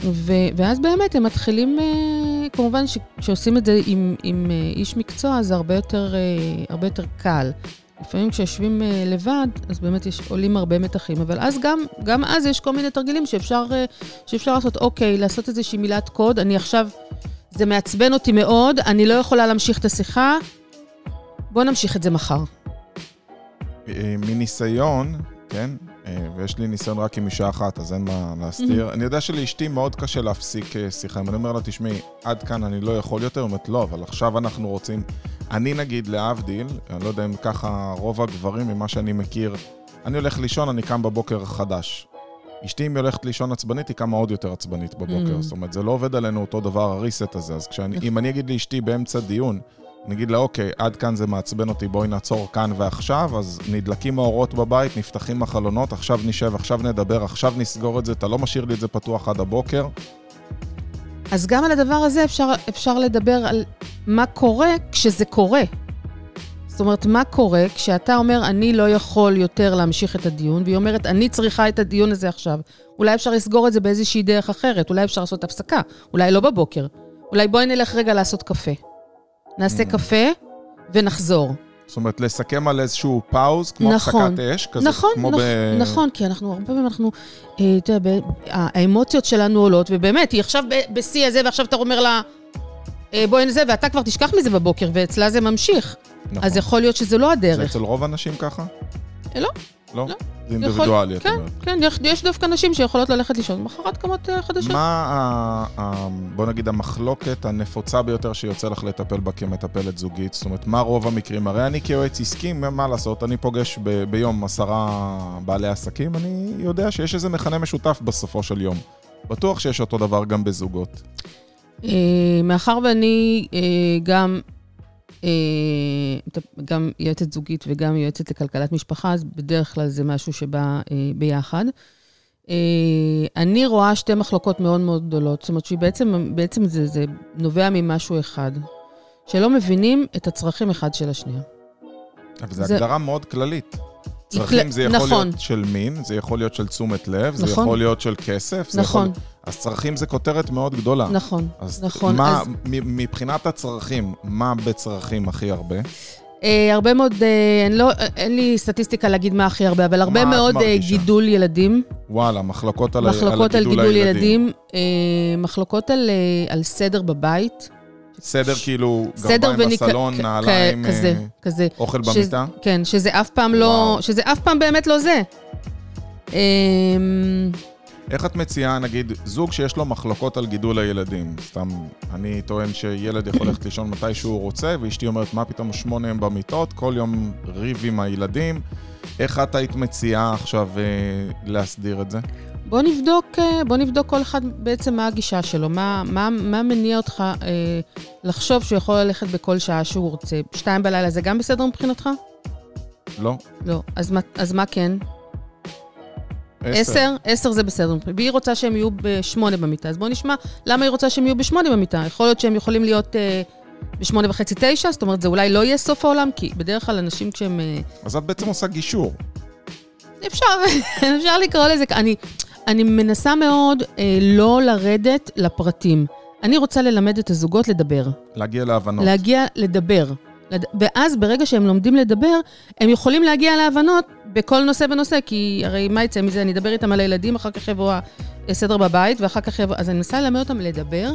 Speaker 2: ו, ואז באמת הם מתחילים, אה, כמובן שכשעושים את זה עם, עם אה, איש מקצוע, זה הרבה יותר, אה, הרבה יותר קל. לפעמים כשיושבים לבד, אז באמת יש, עולים הרבה מתחים, אבל אז גם, גם אז יש כל מיני תרגילים שאפשר, שאפשר לעשות, אוקיי, לעשות איזושהי מילת קוד, אני עכשיו, זה מעצבן אותי מאוד, אני לא יכולה להמשיך את השיחה, בואו נמשיך את זה מחר.
Speaker 1: מניסיון, כן, ויש לי ניסיון רק עם אישה אחת, אז אין מה להסתיר. אני יודע שלאשתי מאוד קשה להפסיק אה, שיחה. אם אני אומר לה, תשמעי, עד כאן אני לא יכול יותר, היא אומרת, לא, אבל עכשיו אנחנו רוצים... אני נגיד, להבדיל, אני לא יודע אם ככה רוב הגברים, ממה שאני מכיר, אני הולך לישון, אני קם בבוקר חדש. אשתי, אם היא הולכת לישון עצבנית, היא קמה עוד יותר עצבנית בבוקר. זאת אומרת, זה לא עובד עלינו אותו דבר, הריסט הזה. אז כשאני, נכון. אם אני אגיד לאשתי באמצע דיון, נגיד לה, אוקיי, עד כאן זה מעצבן אותי, בואי נעצור כאן ועכשיו, אז נדלקים האורות בבית, נפתחים החלונות, עכשיו נשב, עכשיו נדבר, עכשיו נסגור את זה, אתה לא משאיר לי את זה פתוח עד הבוקר.
Speaker 2: אז גם על הדבר הזה אפשר, אפשר לדבר על מה קורה כשזה קורה. זאת אומרת, מה קורה כשאתה אומר, אני לא יכול יותר להמשיך את הדיון, והיא אומרת, אני צריכה את הדיון הזה עכשיו. אולי אפשר לסגור את זה באיזושהי דרך אחרת, אולי אפשר לעשות הפסקה, אולי לא בבוקר. אולי בואי נלך רגע לעשות קפה. נעשה mm. קפה ונחזור.
Speaker 1: זאת אומרת, לסכם על איזשהו פאוז, כמו נכון, הפסקת אש, כזה,
Speaker 2: נכון,
Speaker 1: כמו
Speaker 2: נכ, ב... נכון, כי אנחנו, הרבה פעמים אנחנו, אה, אתה יודע, האמוציות שלנו עולות, ובאמת, היא עכשיו בשיא הזה, ועכשיו אתה אומר לה, אה, בואי נזה, ואתה כבר תשכח מזה בבוקר, ואצלה זה ממשיך. נכון. אז יכול להיות שזה לא הדרך.
Speaker 1: זה אצל רוב האנשים ככה?
Speaker 2: אה, לא.
Speaker 1: לא? לא. זה אינדיבידואלי,
Speaker 2: את אומרת. כן, כן, יש דווקא נשים שיכולות ללכת לישון, מחרת קמות אה, חדשות.
Speaker 1: מה, בוא נגיד, המחלוקת הנפוצה ביותר שיוצא לך לטפל בה כמטפלת זוגית? זאת אומרת, מה רוב המקרים? הרי אני כיועץ עסקי, מה לעשות? אני פוגש ביום עשרה בעלי עסקים, אני יודע שיש איזה מכנה משותף בסופו של יום. בטוח שיש אותו דבר גם בזוגות.
Speaker 2: אה, מאחר ואני אה, גם גם יועצת זוגית וגם יועצת לכלכלת משפחה, אז בדרך כלל זה משהו שבא אה, ביחד. אה, אני רואה שתי מחלוקות מאוד מאוד גדולות, זאת אומרת שבעצם בעצם זה, זה נובע ממשהו אחד, שלא מבינים את הצרכים אחד של השנייה.
Speaker 1: אבל זו זה... הגדרה מאוד כללית. צרכים זה יכול
Speaker 2: נכון.
Speaker 1: להיות של מין, זה יכול להיות של תשומת לב, זה
Speaker 2: נכון.
Speaker 1: יכול להיות של כסף, זה
Speaker 2: נכון.
Speaker 1: יכול... אז צרכים זה כותרת מאוד גדולה.
Speaker 2: נכון,
Speaker 1: אז
Speaker 2: נכון.
Speaker 1: מה,
Speaker 2: אז-
Speaker 1: מבחינת הצרכים, מה בצרכים הכי הרבה?
Speaker 2: אה, הרבה מאוד, אה, אני לא, אין לי סטטיסטיקה להגיד מה הכי הרבה, אבל הרבה מאוד אה? גידול ילדים,
Speaker 1: וואלה, מחלוקות על,
Speaker 2: מחלוקות על גידול
Speaker 1: הילדים.
Speaker 2: ילדים, אה, מחלוקות על, אה, על סדר בבית.
Speaker 1: סדר כאילו, גרביים בסלון,
Speaker 2: כ-
Speaker 1: נעליים,
Speaker 2: כזה,
Speaker 1: אה,
Speaker 2: כזה.
Speaker 1: אוכל
Speaker 2: שזה-
Speaker 1: במיטה?
Speaker 2: כן, שזה אף פעם לא,
Speaker 1: וואו.
Speaker 2: שזה אף פעם באמת לא זה. אה,
Speaker 1: איך את מציעה, נגיד, זוג שיש לו מחלוקות על גידול הילדים? סתם, אני טוען שילד יכול ללכת לישון מתי שהוא רוצה, ואשתי אומרת, מה פתאום שמונה הם במיטות, כל יום ריב עם הילדים. איך את היית מציעה עכשיו אה, להסדיר את זה?
Speaker 2: בוא נבדוק, אה, בוא נבדוק כל אחד בעצם מה הגישה שלו, מה, מה, מה מניע אותך אה, לחשוב שהוא יכול ללכת בכל שעה שהוא רוצה. שתיים בלילה זה גם בסדר מבחינתך?
Speaker 1: לא?
Speaker 2: לא. אז מה, אז מה כן? עשר? עשר זה בסדר. והיא רוצה שהם יהיו בשמונה במיטה, אז בואו נשמע למה היא רוצה שהם יהיו בשמונה במיטה. יכול להיות שהם יכולים להיות אה, בשמונה וחצי, תשע, זאת אומרת, זה אולי לא יהיה סוף העולם, כי בדרך כלל אנשים כשהם... אה,
Speaker 1: אז את בעצם עושה גישור.
Speaker 2: אפשר, (laughs) אפשר לקרוא לזה, אני, אני מנסה מאוד אה, לא לרדת לפרטים. אני רוצה ללמד את הזוגות לדבר.
Speaker 1: להגיע להבנות.
Speaker 2: להגיע לדבר. לד... ואז ברגע שהם לומדים לדבר, הם יכולים להגיע להבנות בכל נושא בנושא, כי הרי מה יצא מזה? אני אדבר איתם על הילדים, אחר כך יבוא הסדר בבית, ואחר כך יבוא... אז אני מנסה ללמד אותם לדבר,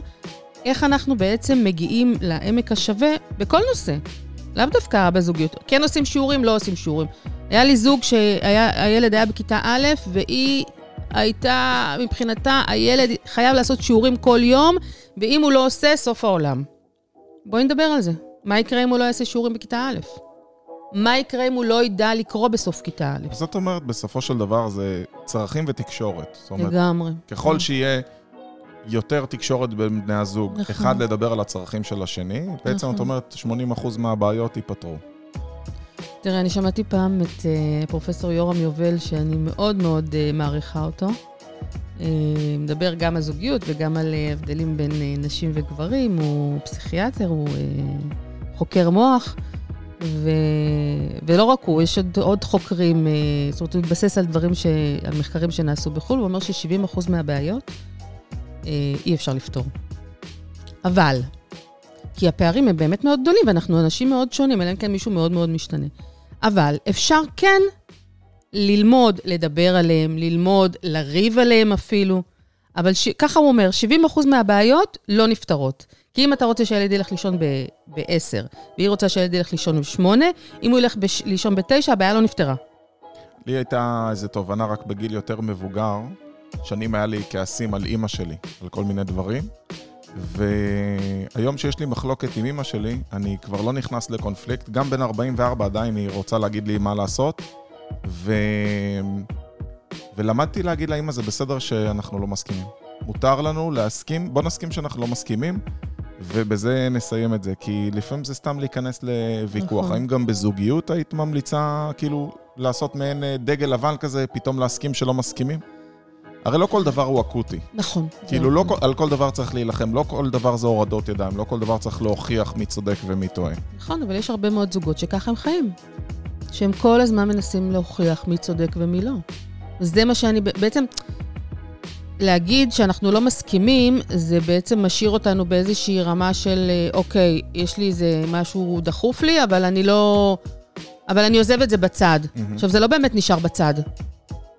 Speaker 2: איך אנחנו בעצם מגיעים לעמק השווה בכל נושא. לאו דווקא בזוגיות. כן עושים שיעורים, לא עושים שיעורים. היה לי זוג שהילד היה בכיתה א', והיא הייתה, מבחינתה, הילד חייב לעשות שיעורים כל יום, ואם הוא לא עושה, סוף העולם. בואי נדבר על זה. מה יקרה אם הוא לא יעשה שיעורים בכיתה א'? מה יקרה אם הוא לא ידע לקרוא בסוף כיתה א'?
Speaker 1: אז זאת אומרת, בסופו של דבר זה צרכים ותקשורת. זאת אומרת,
Speaker 2: לגמרי.
Speaker 1: ככל שיהיה יותר תקשורת בין בני הזוג,
Speaker 2: נכון.
Speaker 1: אחד לדבר על הצרכים של השני, בעצם
Speaker 2: נכון.
Speaker 1: את אומרת 80% מהבעיות ייפתרו.
Speaker 2: תראה, אני שמעתי פעם את uh, פרופסור יורם יובל, שאני מאוד מאוד uh, מעריכה אותו. Uh, מדבר גם על זוגיות וגם על uh, הבדלים בין uh, נשים וגברים. הוא פסיכיאטר, הוא uh, חוקר מוח, ו... ולא רק הוא, יש עוד, עוד חוקרים, uh, זאת אומרת, הוא מתבסס על דברים, ש... על מחקרים שנעשו בחו"ל, הוא אומר ש-70% מהבעיות uh, אי אפשר לפתור. אבל, כי הפערים הם באמת מאוד גדולים, ואנחנו אנשים מאוד שונים, אלא אם כן מישהו מאוד מאוד משתנה. אבל אפשר כן ללמוד לדבר עליהם, ללמוד לריב עליהם אפילו, אבל ש... ככה הוא אומר, 70% מהבעיות לא נפתרות. כי אם אתה רוצה שהילד ילך לישון ב-10, והיא רוצה שהילד ילך לישון ב-8, אם הוא ילך בש... לישון ב-9, הבעיה לא נפתרה.
Speaker 1: לי הייתה איזו תובנה רק בגיל יותר מבוגר, שנים היה לי כעסים על אימא שלי, על כל מיני דברים, והיום שיש לי מחלוקת עם אימא שלי, אני כבר לא נכנס לקונפליקט, גם בין 44 עדיין היא רוצה להגיד לי מה לעשות, ו... ולמדתי להגיד לאמא, זה בסדר שאנחנו לא מסכימים. מותר לנו להסכים, בוא נסכים שאנחנו לא מסכימים, ובזה נסיים את זה, כי לפעמים זה סתם להיכנס לוויכוח.
Speaker 2: נכון.
Speaker 1: האם גם בזוגיות היית ממליצה, כאילו, לעשות מעין אה, דגל לבן כזה, פתאום להסכים שלא מסכימים? הרי לא כל דבר הוא אקוטי.
Speaker 2: נכון.
Speaker 1: כאילו, לא כל- על כל דבר צריך להילחם, לא כל דבר זה הורדות ידיים, לא כל דבר צריך להוכיח מי צודק ומי טועה.
Speaker 2: נכון, אבל יש הרבה מאוד זוגות שככה הם חיים. שהם כל הזמן מנסים להוכיח מי צודק ומי לא. וזה מה שאני, בעצם, להגיד שאנחנו לא מסכימים, זה בעצם משאיר אותנו באיזושהי רמה של, אה, אוקיי, יש לי איזה משהו דחוף לי, אבל אני לא... אבל אני עוזב את זה בצד.
Speaker 1: מהמם.
Speaker 2: עכשיו, זה לא באמת נשאר בצד,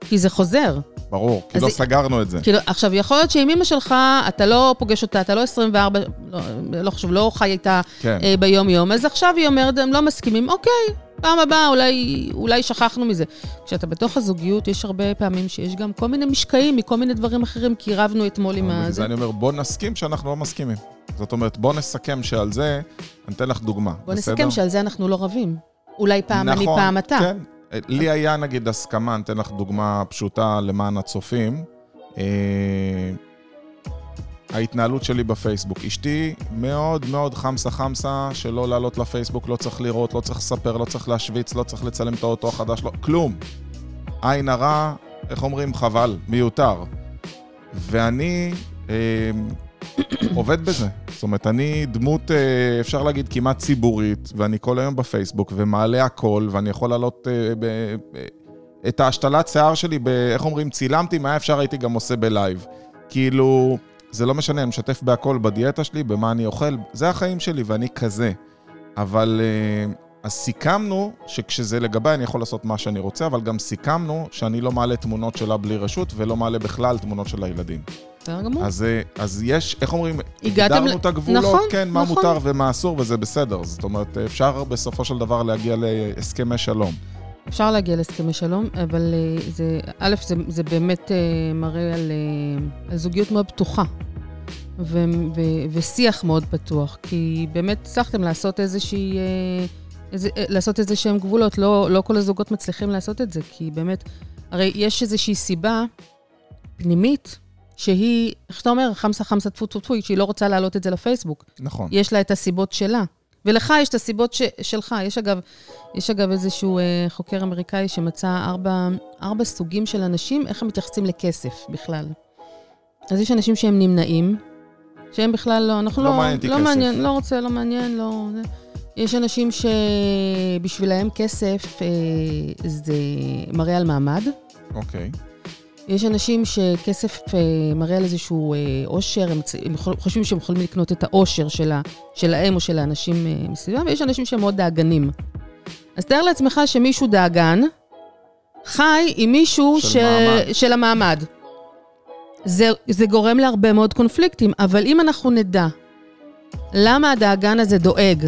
Speaker 2: כי זה חוזר.
Speaker 1: ברור, כי לא סגרנו את זה.
Speaker 2: כאילו, עכשיו, יכול להיות שעם אמא שלך, אתה לא פוגש אותה, אתה לא 24, לא, לא חשוב, לא חי איתה
Speaker 1: כן.
Speaker 2: אה, ביום-יום, אז עכשיו היא אומרת, הם לא מסכימים, אוקיי, פעם הבאה אולי, אולי שכחנו מזה. כשאתה בתוך הזוגיות, יש הרבה פעמים שיש גם כל מיני משקעים מכל מיני דברים אחרים, כי רבנו אתמול עם הזה.
Speaker 1: זה אני אומר, בוא נסכים שאנחנו לא מסכימים. זאת אומרת, בוא נסכם שעל זה, אני אתן לך דוגמה,
Speaker 2: בוא
Speaker 1: בסדר?
Speaker 2: נסכם שעל זה אנחנו לא רבים. אולי פעם אני,
Speaker 1: נכון,
Speaker 2: פעם אתה.
Speaker 1: כן. לי היה נגיד הסכמה, אני אתן לך דוגמה פשוטה למען הצופים. אה, ההתנהלות שלי בפייסבוק. אשתי מאוד מאוד חמסה חמסה, שלא לעלות לפייסבוק, לא צריך לראות, לא צריך לספר, לא צריך להשוויץ, לא צריך לצלם את האוטו החדש, לא, כלום. עין הרע, איך אומרים? חבל, מיותר. ואני אה, עובד בזה. זאת אומרת, אני דמות, אה, אפשר להגיד, כמעט ציבורית, ואני כל היום בפייסבוק, ומעלה הכל, ואני יכול לעלות אה, ב, את ההשתלת שיער שלי, איך אומרים, צילמתי, מה אפשר הייתי גם עושה בלייב. כאילו, זה לא משנה, אני משתף בהכל, בדיאטה שלי, במה אני אוכל, זה החיים שלי ואני כזה. אבל אה, אז סיכמנו שכשזה לגביי אני יכול לעשות מה שאני רוצה, אבל גם סיכמנו שאני לא מעלה תמונות שלה בלי רשות ולא מעלה בכלל תמונות של הילדים.
Speaker 2: בסדר גמור.
Speaker 1: אז, אה, אז יש, איך אומרים, הגדרנו
Speaker 2: ל-
Speaker 1: את הגבולות,
Speaker 2: נכון,
Speaker 1: כן, מה
Speaker 2: נכון.
Speaker 1: מותר ומה אסור, וזה בסדר. זאת אומרת, אפשר בסופו של דבר להגיע להסכמי שלום.
Speaker 2: אפשר להגיע להסכמי שלום, אבל אה, זה, א', זה, זה באמת אה, מראה על, אה, על זוגיות מאוד פתוחה. ו, ו, ושיח מאוד פתוח, כי באמת הצלחתם לעשות איזושהי... איזה, אה, לעשות איזה שהם גבולות. לא, לא כל הזוגות מצליחים לעשות את זה, כי באמת, הרי יש איזושהי סיבה פנימית, שהיא, איך שאתה אומר, חמסה חמסה טפו טפו טפו, שהיא לא רוצה להעלות את זה לפייסבוק.
Speaker 1: נכון.
Speaker 2: יש לה את הסיבות שלה. ולך יש את הסיבות ש, שלך. יש אגב, יש אגב איזשהו אה, חוקר אמריקאי שמצא ארבע, ארבע סוגים של אנשים, איך הם מתייחסים לכסף בכלל. אז יש אנשים שהם נמנעים, שהם בכלל לא, אנחנו
Speaker 1: לא
Speaker 2: לא...
Speaker 1: מעניין אותי
Speaker 2: לא
Speaker 1: כסף.
Speaker 2: מעניין, לא רוצה, לא מעניין, לא... זה. יש אנשים שבשבילהם כסף אה, זה מראה על מעמד.
Speaker 1: אוקיי.
Speaker 2: יש אנשים שכסף אה, מראה על איזשהו אה, עושר, הם, הם חושבים שהם יכולים לקנות את העושר של ה- שלהם או של האנשים אה, מסביבם, ויש אנשים שהם מאוד דאגנים. אז תאר לעצמך שמישהו דאגן, חי עם מישהו
Speaker 1: של
Speaker 2: ש...
Speaker 1: מעמד.
Speaker 2: של המעמד. זה, זה גורם להרבה מאוד קונפליקטים, אבל אם אנחנו נדע למה הדאגן הזה דואג,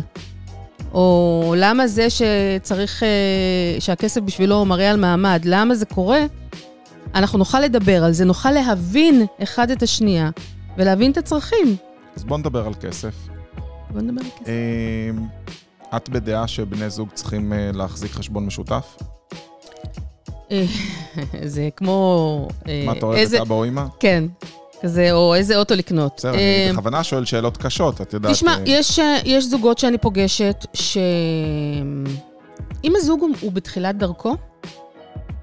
Speaker 2: או למה זה שצריך, אה, שהכסף בשבילו מראה על מעמד, למה זה קורה, אנחנו נוכל לדבר על זה, נוכל להבין אחד את השנייה ולהבין את הצרכים.
Speaker 1: אז בואו נדבר על כסף.
Speaker 2: בוא נדבר על כסף.
Speaker 1: אמ, את בדעה שבני זוג צריכים אה, להחזיק חשבון משותף?
Speaker 2: אה, (laughs) זה כמו...
Speaker 1: מה, אתה אוהב את אבא או אמא?
Speaker 2: כן, כזה, או איזה אוטו לקנות.
Speaker 1: בסדר,
Speaker 2: אה,
Speaker 1: אני בכוונה שואל שאלות קשות, את יודעת.
Speaker 2: תשמע,
Speaker 1: אה,
Speaker 2: יש, אה, יש זוגות שאני פוגשת, ש... אם הזוג הוא, הוא בתחילת דרכו,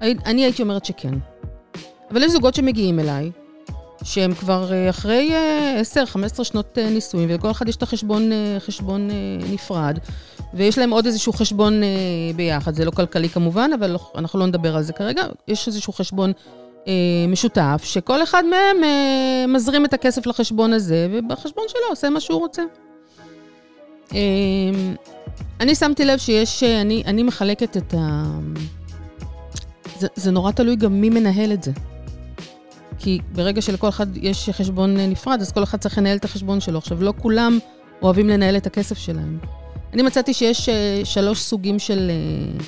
Speaker 2: אני הייתי אומרת שכן. אבל יש זוגות שמגיעים אליי, שהם כבר אה, אחרי אה, 10-15 שנות אה, נישואים, ולכל אחד יש את החשבון אה, חשבון אה, נפרד, ויש להם עוד איזשהו חשבון אה, ביחד. זה לא כלכלי כמובן, אבל אנחנו לא נדבר על זה כרגע. יש איזשהו חשבון אה, משותף, שכל אחד מהם אה, מזרים את הכסף לחשבון הזה, ובחשבון שלו עושה מה שהוא רוצה. אה, אני שמתי לב שיש, אה, אני, אני מחלקת את ה... זה, זה נורא תלוי גם מי מנהל את זה. כי ברגע שלכל אחד יש חשבון אה, נפרד, אז כל אחד צריך לנהל את החשבון שלו. עכשיו, לא כולם אוהבים לנהל את הכסף שלהם. אני מצאתי שיש אה, שלוש סוגים של, אה,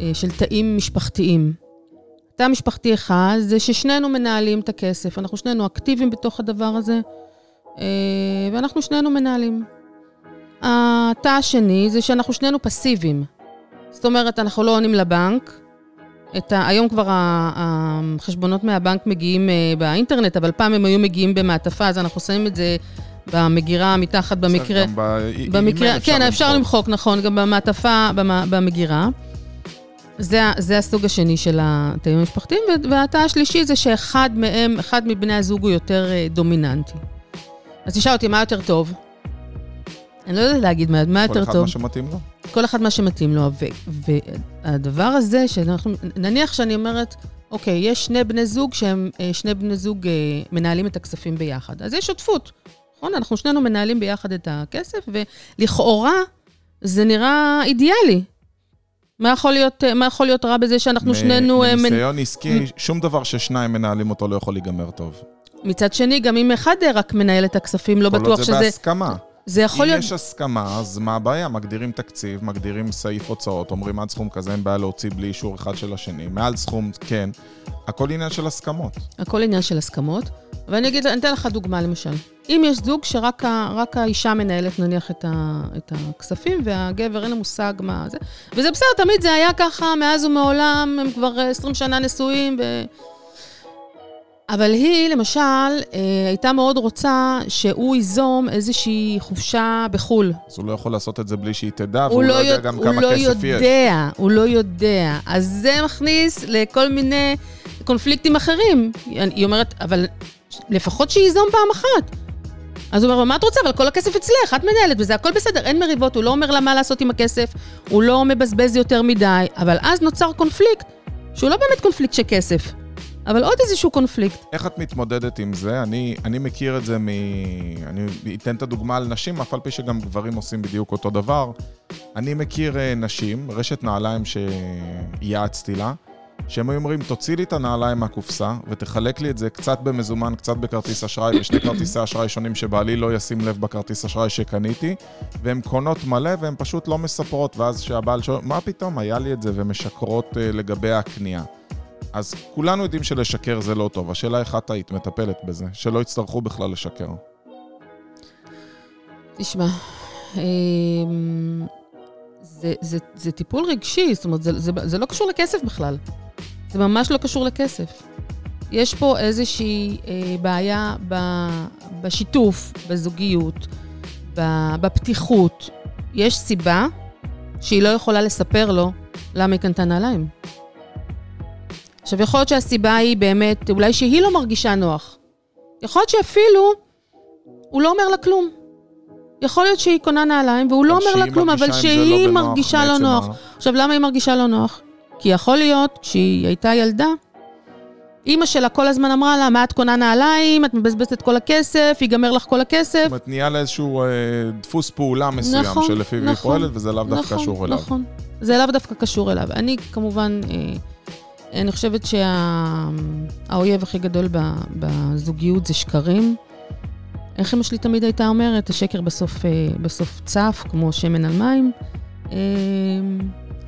Speaker 2: אה, של תאים משפחתיים. תא משפחתי אחד זה ששנינו מנהלים את הכסף, אנחנו שנינו אקטיביים בתוך הדבר הזה, אה, ואנחנו שנינו מנהלים. התא השני זה שאנחנו שנינו פסיביים. זאת אומרת, אנחנו לא עונים לבנק. את ה... היום כבר החשבונות מהבנק מגיעים אה, באינטרנט, אבל פעם הם היו מגיעים במעטפה, אז אנחנו שמים את זה במגירה מתחת במקרה.
Speaker 1: גם באימייל
Speaker 2: במקרה, כן, אפשר למחוק, נכון, גם במעטפה, במ- במגירה. זה, זה הסוג השני של התאים המשפחתיים, והתא השלישי זה שאחד מהם, אחד מבני הזוג הוא יותר אה, דומיננטי. אז תשאל אותי, מה יותר טוב? אני לא יודעת להגיד מה, מה
Speaker 1: כל
Speaker 2: יותר
Speaker 1: אחד
Speaker 2: טוב.
Speaker 1: מה שמתאים לו.
Speaker 2: כל אחד מה שמתאים לו. ו- והדבר הזה, שאנחנו, נניח שאני אומרת, אוקיי, יש שני בני זוג שהם, אה, שני בני זוג אה, מנהלים את הכספים ביחד. אז יש שותפות, נכון? אנחנו שנינו מנהלים ביחד את הכסף, ולכאורה זה נראה אידיאלי. מה יכול להיות, אה, מה יכול להיות רע בזה שאנחנו
Speaker 1: מ-
Speaker 2: שנינו... אה, מנ-
Speaker 1: מניסיון עסקי, שום דבר ששניים מנהלים אותו לא יכול להיגמר טוב.
Speaker 2: מצד שני, גם אם אחד אה, רק מנהל את הכספים, לא
Speaker 1: כל עוד
Speaker 2: בטוח
Speaker 1: זה
Speaker 2: שזה...
Speaker 1: בהסכמה.
Speaker 2: זה יכול
Speaker 1: אם
Speaker 2: להיות...
Speaker 1: יש הסכמה, אז מה הבעיה? מגדירים תקציב, מגדירים סעיף הוצאות, אומרים עד סכום כזה אין בעיה להוציא בלי אישור אחד של השני. מעל סכום, כן. הכל עניין של הסכמות.
Speaker 2: הכל עניין של הסכמות. ואני אגיד, אני אתן לך דוגמה למשל. אם יש זוג שרק ה, האישה מנהלת נניח את, ה, את הכספים, והגבר אין לו מושג מה זה, וזה בסדר, תמיד זה היה ככה מאז ומעולם, הם כבר אה, 20 שנה נשואים, ו... אבל היא, למשל, אה, הייתה מאוד רוצה שהוא ייזום איזושהי חופשה בחו"ל.
Speaker 1: אז הוא לא יכול לעשות את זה בלי שהיא תדע,
Speaker 2: הוא
Speaker 1: והוא לא
Speaker 2: לא
Speaker 1: יודע
Speaker 2: יודע-
Speaker 1: גם
Speaker 2: הוא
Speaker 1: כמה
Speaker 2: לא
Speaker 1: כסף יש.
Speaker 2: יודע, הוא לא יודע. אז זה מכניס לכל מיני קונפליקטים אחרים. היא אומרת, אבל לפחות שייזום פעם אחת. אז הוא אומר, מה את רוצה? אבל כל הכסף אצלך, את מנהלת, וזה הכל בסדר, אין מריבות, הוא לא אומר לה מה לעשות עם הכסף, הוא לא מבזבז יותר מדי, אבל אז נוצר קונפליקט, שהוא לא באמת קונפליקט של כסף, אבל עוד איזשהו קונפליקט.
Speaker 1: איך את מתמודדת עם זה? אני, אני מכיר את זה מ... אני אתן את הדוגמה על נשים, אף על פי שגם גברים עושים בדיוק אותו דבר. אני מכיר אה, נשים, רשת נעליים שייעצתי לה, שהם היו אומרים, תוציא לי את הנעליים מהקופסה ותחלק לי את זה קצת במזומן, קצת בכרטיס אשראי, ושני כרטיסי אשראי שונים שבעלי לא ישים לב בכרטיס אשראי שקניתי, והן קונות מלא והן פשוט לא מספרות, ואז שהבעל שואל, מה פתאום, היה לי את זה, ומשקרות uh, לגבי הקנייה. אז כולנו יודעים שלשקר זה לא טוב, השאלה איך את היית מטפלת בזה, שלא יצטרכו בכלל לשקר.
Speaker 2: תשמע, אמ, זה, זה, זה טיפול רגשי, זאת אומרת, זה, זה, זה לא קשור לכסף בכלל. זה ממש לא קשור לכסף. יש פה איזושהי אה, בעיה ב, בשיתוף, בזוגיות, ב, בפתיחות. יש סיבה שהיא לא יכולה לספר לו למה היא קנתה נעליים. עכשיו, יכול להיות שהסיבה היא באמת, אולי שהיא לא מרגישה נוח. יכול להיות שאפילו הוא לא אומר לה כלום. יכול להיות שהיא קונה נעליים והוא לא אומר לה כלום, אבל שהיא לא מרגישה לא נוח. עכשיו, למה היא מרגישה לא נוח? כי יכול להיות, כשהיא הייתה ילדה, אימא שלה כל הזמן אמרה לה, מה את קונה נעליים, את מבזבזת את כל הכסף, ייגמר לך כל הכסף. זאת
Speaker 1: אומרת, נהיה לה איזשהו אה, דפוס פעולה מסוים, נכון, שלפיו נכון, היא פועלת, וזה לאו דווקא נכון, קשור אליו. נכון,
Speaker 2: זה לאו דווקא קשור אליו. אני כמובן, אה, אני חושבת שהאויב שה, הכי גדול בזוגיות זה שקרים. איך אמא שלי תמיד הייתה אומרת, השקר בסוף, אה, בסוף צף, כמו שמן על מים. אה,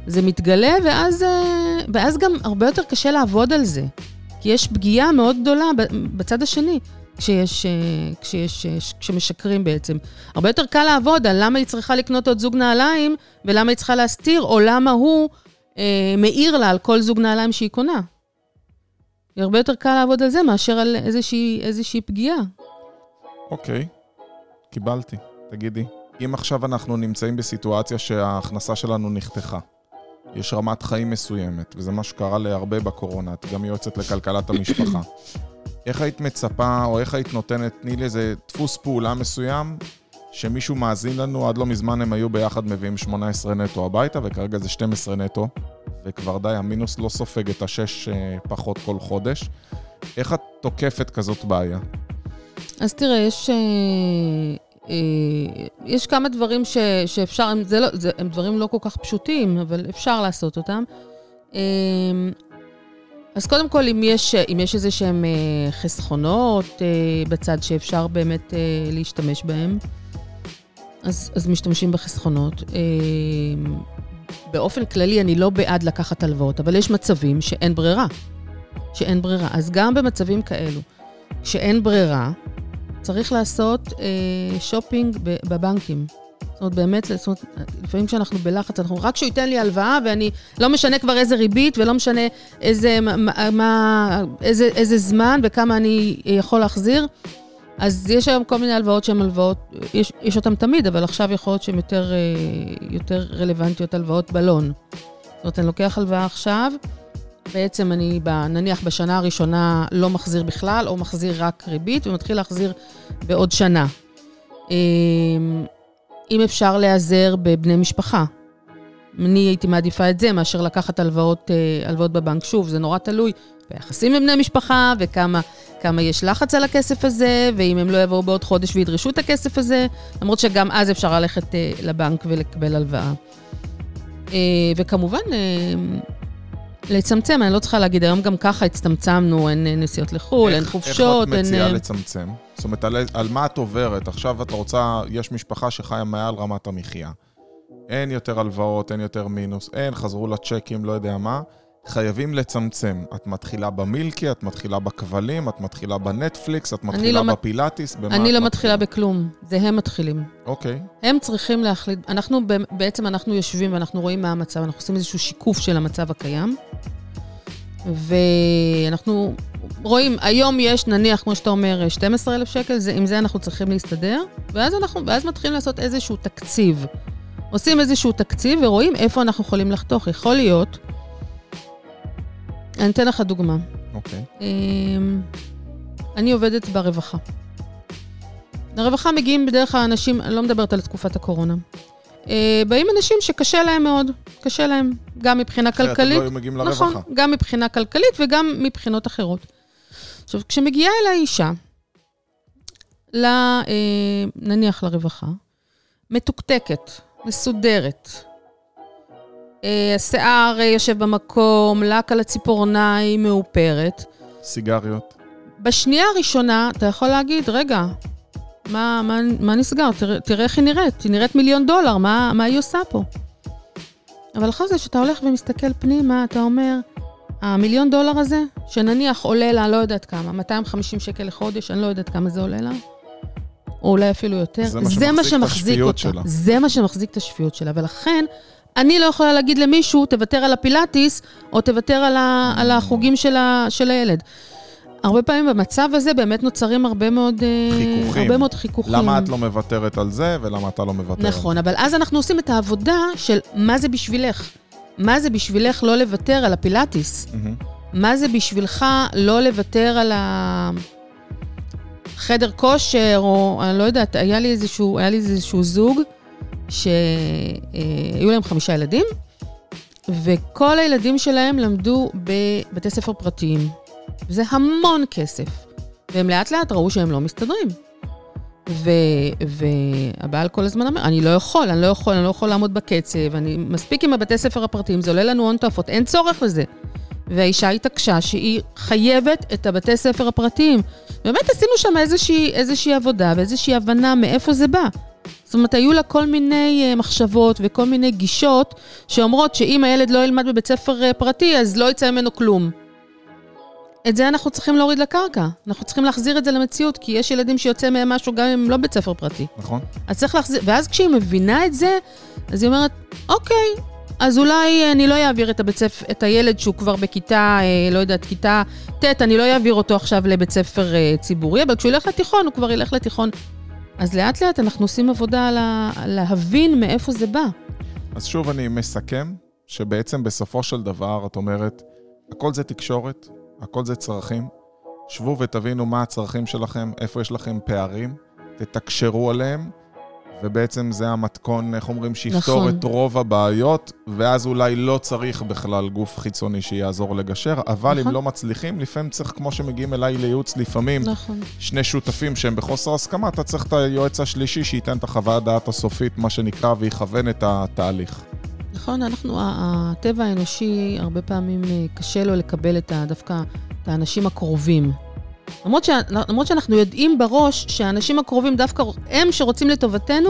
Speaker 2: זה מתגלה, ואז, אה, ואז גם הרבה יותר קשה לעבוד על זה. כי יש פגיעה מאוד גדולה בצד השני, כשיש, כשיש, כשמשקרים בעצם. הרבה יותר קל לעבוד על למה היא צריכה לקנות עוד זוג נעליים, ולמה היא צריכה להסתיר, או למה הוא אה, מעיר לה על כל זוג נעליים שהיא קונה. הרבה יותר קל לעבוד על זה מאשר על איזושהי, איזושהי פגיעה.
Speaker 1: אוקיי, קיבלתי. תגידי, אם עכשיו אנחנו נמצאים בסיטואציה שההכנסה שלנו נחתכה, יש רמת חיים מסוימת, וזה מה שקרה להרבה בקורונה, את גם יועצת לכלכלת המשפחה. (coughs) איך היית מצפה, או איך היית נותנת, תני לי איזה דפוס פעולה מסוים, שמישהו מאזין לנו, עד לא מזמן הם היו ביחד מביאים 18 נטו הביתה, וכרגע זה 12 נטו, וכבר די, המינוס לא סופג את השש אה, פחות כל חודש. איך את תוקפת כזאת בעיה?
Speaker 2: אז תראה, יש, אה, יש כמה דברים ש, שאפשר, הם, זה לא, זה, הם דברים לא כל כך פשוטים, אבל אפשר לעשות אותם. אה, אז קודם כל, אם יש, אם יש איזה שהם חסכונות בצד שאפשר באמת להשתמש בהם, אז, אז משתמשים בחסכונות. באופן כללי, אני לא בעד לקחת הלוואות, אבל יש מצבים שאין ברירה. שאין ברירה. אז גם במצבים כאלו, שאין ברירה, צריך לעשות אה, שופינג בבנקים. זאת אומרת, באמת, זאת אומרת, לפעמים כשאנחנו בלחץ, אנחנו רק שהוא ייתן לי הלוואה, ואני, לא משנה כבר איזה ריבית, ולא משנה איזה, מה, מה, איזה, איזה זמן וכמה אני יכול להחזיר. אז יש היום כל מיני הלוואות שהן הלוואות, יש, יש אותן תמיד, אבל עכשיו יכול להיות שהן יותר, אה, יותר רלוונטיות הלוואות בלון. זאת אומרת, אני לוקח הלוואה עכשיו, בעצם אני, נניח בשנה הראשונה לא מחזיר בכלל, או מחזיר רק ריבית, ומתחיל להחזיר בעוד שנה. אמ, אם אפשר להיעזר בבני משפחה. אני הייתי מעדיפה את זה מאשר לקחת הלוואות, אה, הלוואות בבנק. שוב, זה נורא תלוי ביחסים עם בני משפחה, וכמה כמה יש לחץ על הכסף הזה, ואם הם לא יבואו בעוד חודש וידרשו את הכסף הזה, למרות שגם אז אפשר ללכת אה, לבנק ולקבל הלוואה. אה, וכמובן, לצמצם, אני לא צריכה להגיד, היום גם ככה הצטמצמנו, אין נסיעות לחו"ל, אין חופשות,
Speaker 1: אין... איך את מציעה אין... לצמצם? זאת אומרת, על, על מה את עוברת? עכשיו את רוצה, יש משפחה שחיה מעל רמת המחיה. אין יותר הלוואות, אין יותר מינוס, אין, חזרו לצ'קים, לא יודע מה. חייבים לצמצם. את מתחילה במילקי, את מתחילה בכבלים, את מתחילה בנטפליקס, את מתחילה לא בפילאטיס,
Speaker 2: במה אני לא מתחילה בכלום, זה הם מתחילים.
Speaker 1: אוקיי.
Speaker 2: הם צריכים להחליט, אנחנו בעצם, אנחנו יושבים ואנחנו רואים מה המצב, אנחנו עושים איזשהו שיקוף של המצב הקיים, ואנחנו רואים, היום יש נניח, כמו שאתה אומר, 12,000 שקל, זה, עם זה אנחנו צריכים להסתדר, ואז, אנחנו, ואז מתחילים לעשות איזשהו תקציב. עושים איזשהו תקציב ורואים איפה אנחנו יכולים לחתוך. יכול להיות אני אתן לך דוגמה.
Speaker 1: אוקיי. Okay.
Speaker 2: אמ, אני עובדת ברווחה. לרווחה מגיעים בדרך כלל אנשים, אני לא מדברת על תקופת הקורונה. אה, באים אנשים שקשה להם מאוד, קשה להם, גם מבחינה
Speaker 1: אחרת
Speaker 2: כלכלית.
Speaker 1: הם לא.
Speaker 2: נכון, גם מבחינה כלכלית וגם מבחינות אחרות. עכשיו, כשמגיעה אליי אישה, ל, אה, נניח לרווחה, מתוקתקת, מסודרת, השיער אה, יושב במקום, לק על הציפורניים, מאופרת.
Speaker 1: סיגריות.
Speaker 2: בשנייה הראשונה אתה יכול להגיד, רגע, מה, מה, מה נסגר? תראה, תראה איך היא נראית, היא נראית מיליון דולר, מה, מה היא עושה פה? אבל אחרי זה, כשאתה הולך ומסתכל פנימה, אתה אומר, המיליון דולר הזה, שנניח עולה לה, לא יודעת כמה, 250 שקל לחודש, אני לא יודעת כמה זה עולה לה, או אולי אפילו יותר,
Speaker 1: זה מה שמחזיק את השפיות
Speaker 2: אותה.
Speaker 1: שלה.
Speaker 2: זה מה שמחזיק את השפיות שלה, ולכן, אני לא יכולה להגיד למישהו, תוותר על הפילאטיס, או תוותר על, ה, על החוגים של, ה, של הילד. הרבה פעמים במצב הזה באמת נוצרים הרבה מאוד אה,
Speaker 1: חיכוכים.
Speaker 2: הרבה מאוד חיכוכים.
Speaker 1: למה את לא מוותרת על זה, ולמה אתה לא מוותר?
Speaker 2: נכון, אבל אז אנחנו עושים את העבודה של מה זה בשבילך. מה זה בשבילך לא לוותר על הפילאטיס?
Speaker 1: מהמם.
Speaker 2: מה זה בשבילך לא לוותר על החדר כושר, או אני לא יודעת, היה לי איזשהו, היה לי איזשהו זוג שהיו להם חמישה ילדים, וכל הילדים שלהם למדו בבתי ספר פרטיים. זה המון כסף. והם לאט לאט ראו שהם לא מסתדרים. ו, והבעל כל הזמן אומר, אני לא יכול, אני לא יכול, אני לא יכול לעמוד בקצב, אני מספיק עם הבתי ספר הפרטיים, זה עולה לנו הון תועפות, אין צורך בזה. והאישה התעקשה שהיא חייבת את הבתי ספר הפרטיים. באמת עשינו שם איזושהי, איזושהי עבודה ואיזושהי הבנה מאיפה זה בא. זאת אומרת, היו לה כל מיני uh, מחשבות וכל מיני גישות שאומרות שאם הילד לא ילמד בבית ספר uh, פרטי, אז לא יצא ממנו כלום. את זה אנחנו צריכים להוריד לקרקע. אנחנו צריכים להחזיר את זה למציאות, כי יש ילדים שיוצא מהם משהו גם אם הם לא בית ספר פרטי.
Speaker 1: נכון?
Speaker 2: אז צריך להחזיר, ואז כשהיא מבינה את זה, אז היא אומרת, אוקיי, אז אולי אה, אני לא אעביר את, ספר, את הילד שהוא כבר בכיתה, אה, לא יודעת, כיתה ט', אני לא אעביר אותו עכשיו לבית ספר אה, ציבורי, אבל כשהוא ילך לתיכון, הוא כבר ילך לתיכון. אז לאט לאט אנחנו עושים עבודה על להבין מאיפה זה בא.
Speaker 1: אז שוב אני מסכם, שבעצם בסופו של דבר, את אומרת, הכל זה תקשורת, הכל זה צרכים. שבו ותבינו מה הצרכים שלכם, איפה יש לכם פערים, תתקשרו עליהם, ובעצם זה המתכון, איך אומרים, שיפתור
Speaker 2: נכון.
Speaker 1: את רוב הבעיות, ואז אולי לא צריך בכלל גוף חיצוני שיעזור לגשר, אבל אם
Speaker 2: נכון.
Speaker 1: לא מצליחים, לפעמים צריך, כמו שמגיעים אליי לייעוץ, לפעמים
Speaker 2: נכון.
Speaker 1: שני שותפים שהם בחוסר הסכמה, אתה צריך את היועץ השלישי שייתן את החוות דעת הסופית, מה שנקרא, ויכוון את התהליך.
Speaker 2: נכון, אנחנו, הטבע האנושי, הרבה פעמים אה, קשה לו לקבל את ה, דווקא את האנשים הקרובים. למרות, ש, למרות שאנחנו יודעים בראש שהאנשים הקרובים דווקא הם שרוצים לטובתנו,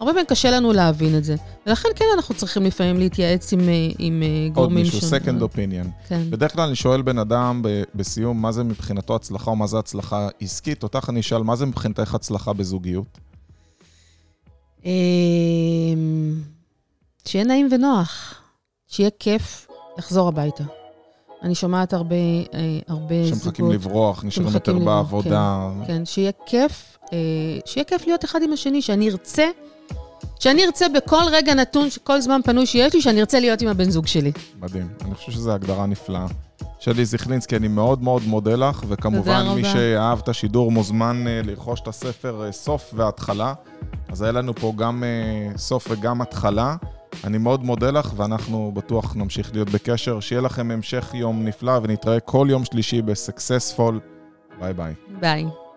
Speaker 2: הרבה פעמים קשה לנו להבין את זה. ולכן כן אנחנו צריכים לפעמים להתייעץ עם, אה, עם אה,
Speaker 1: עוד
Speaker 2: גורמים
Speaker 1: מישהו,
Speaker 2: ש-
Speaker 1: second opinion.
Speaker 2: כן.
Speaker 1: בדרך כלל אני שואל בן אדם ב- בסיום, מה זה מבחינתו הצלחה או מה זה הצלחה עסקית, אותך אני אשאל, מה זה מבחינתך הצלחה בזוגיות?
Speaker 2: אמ, שיהיה נעים ונוח, שיהיה כיף לחזור הביתה. אני שומעת הרבה, אה, הרבה זוגות...
Speaker 1: שמחכים לברוח, נשארים
Speaker 2: שמחכים
Speaker 1: יותר
Speaker 2: לברוח,
Speaker 1: בעבודה.
Speaker 2: כן, שיהיה כיף, אה, שיהיה כיף להיות אחד עם השני, שאני ארצה, שאני ארצה בכל רגע נתון, כל זמן פנוי שיש לי, שאני ארצה להיות עם הבן זוג שלי.
Speaker 1: מדהים. אני חושב שזו הגדרה נפלאה. שלי זיכלינסקי, אני מאוד מאוד מודה לך, וכמובן מי. שאהב את השידור מוזמן אה, לרכוש את הספר סוף והתחלה. אז היה לנו פה גם סוף וגם התחלה. אני מאוד מודה לך, ואנחנו בטוח נמשיך להיות בקשר. שיהיה לכם המשך יום נפלא, ונתראה כל יום שלישי ב-Successful. ביי ביי.
Speaker 2: ביי.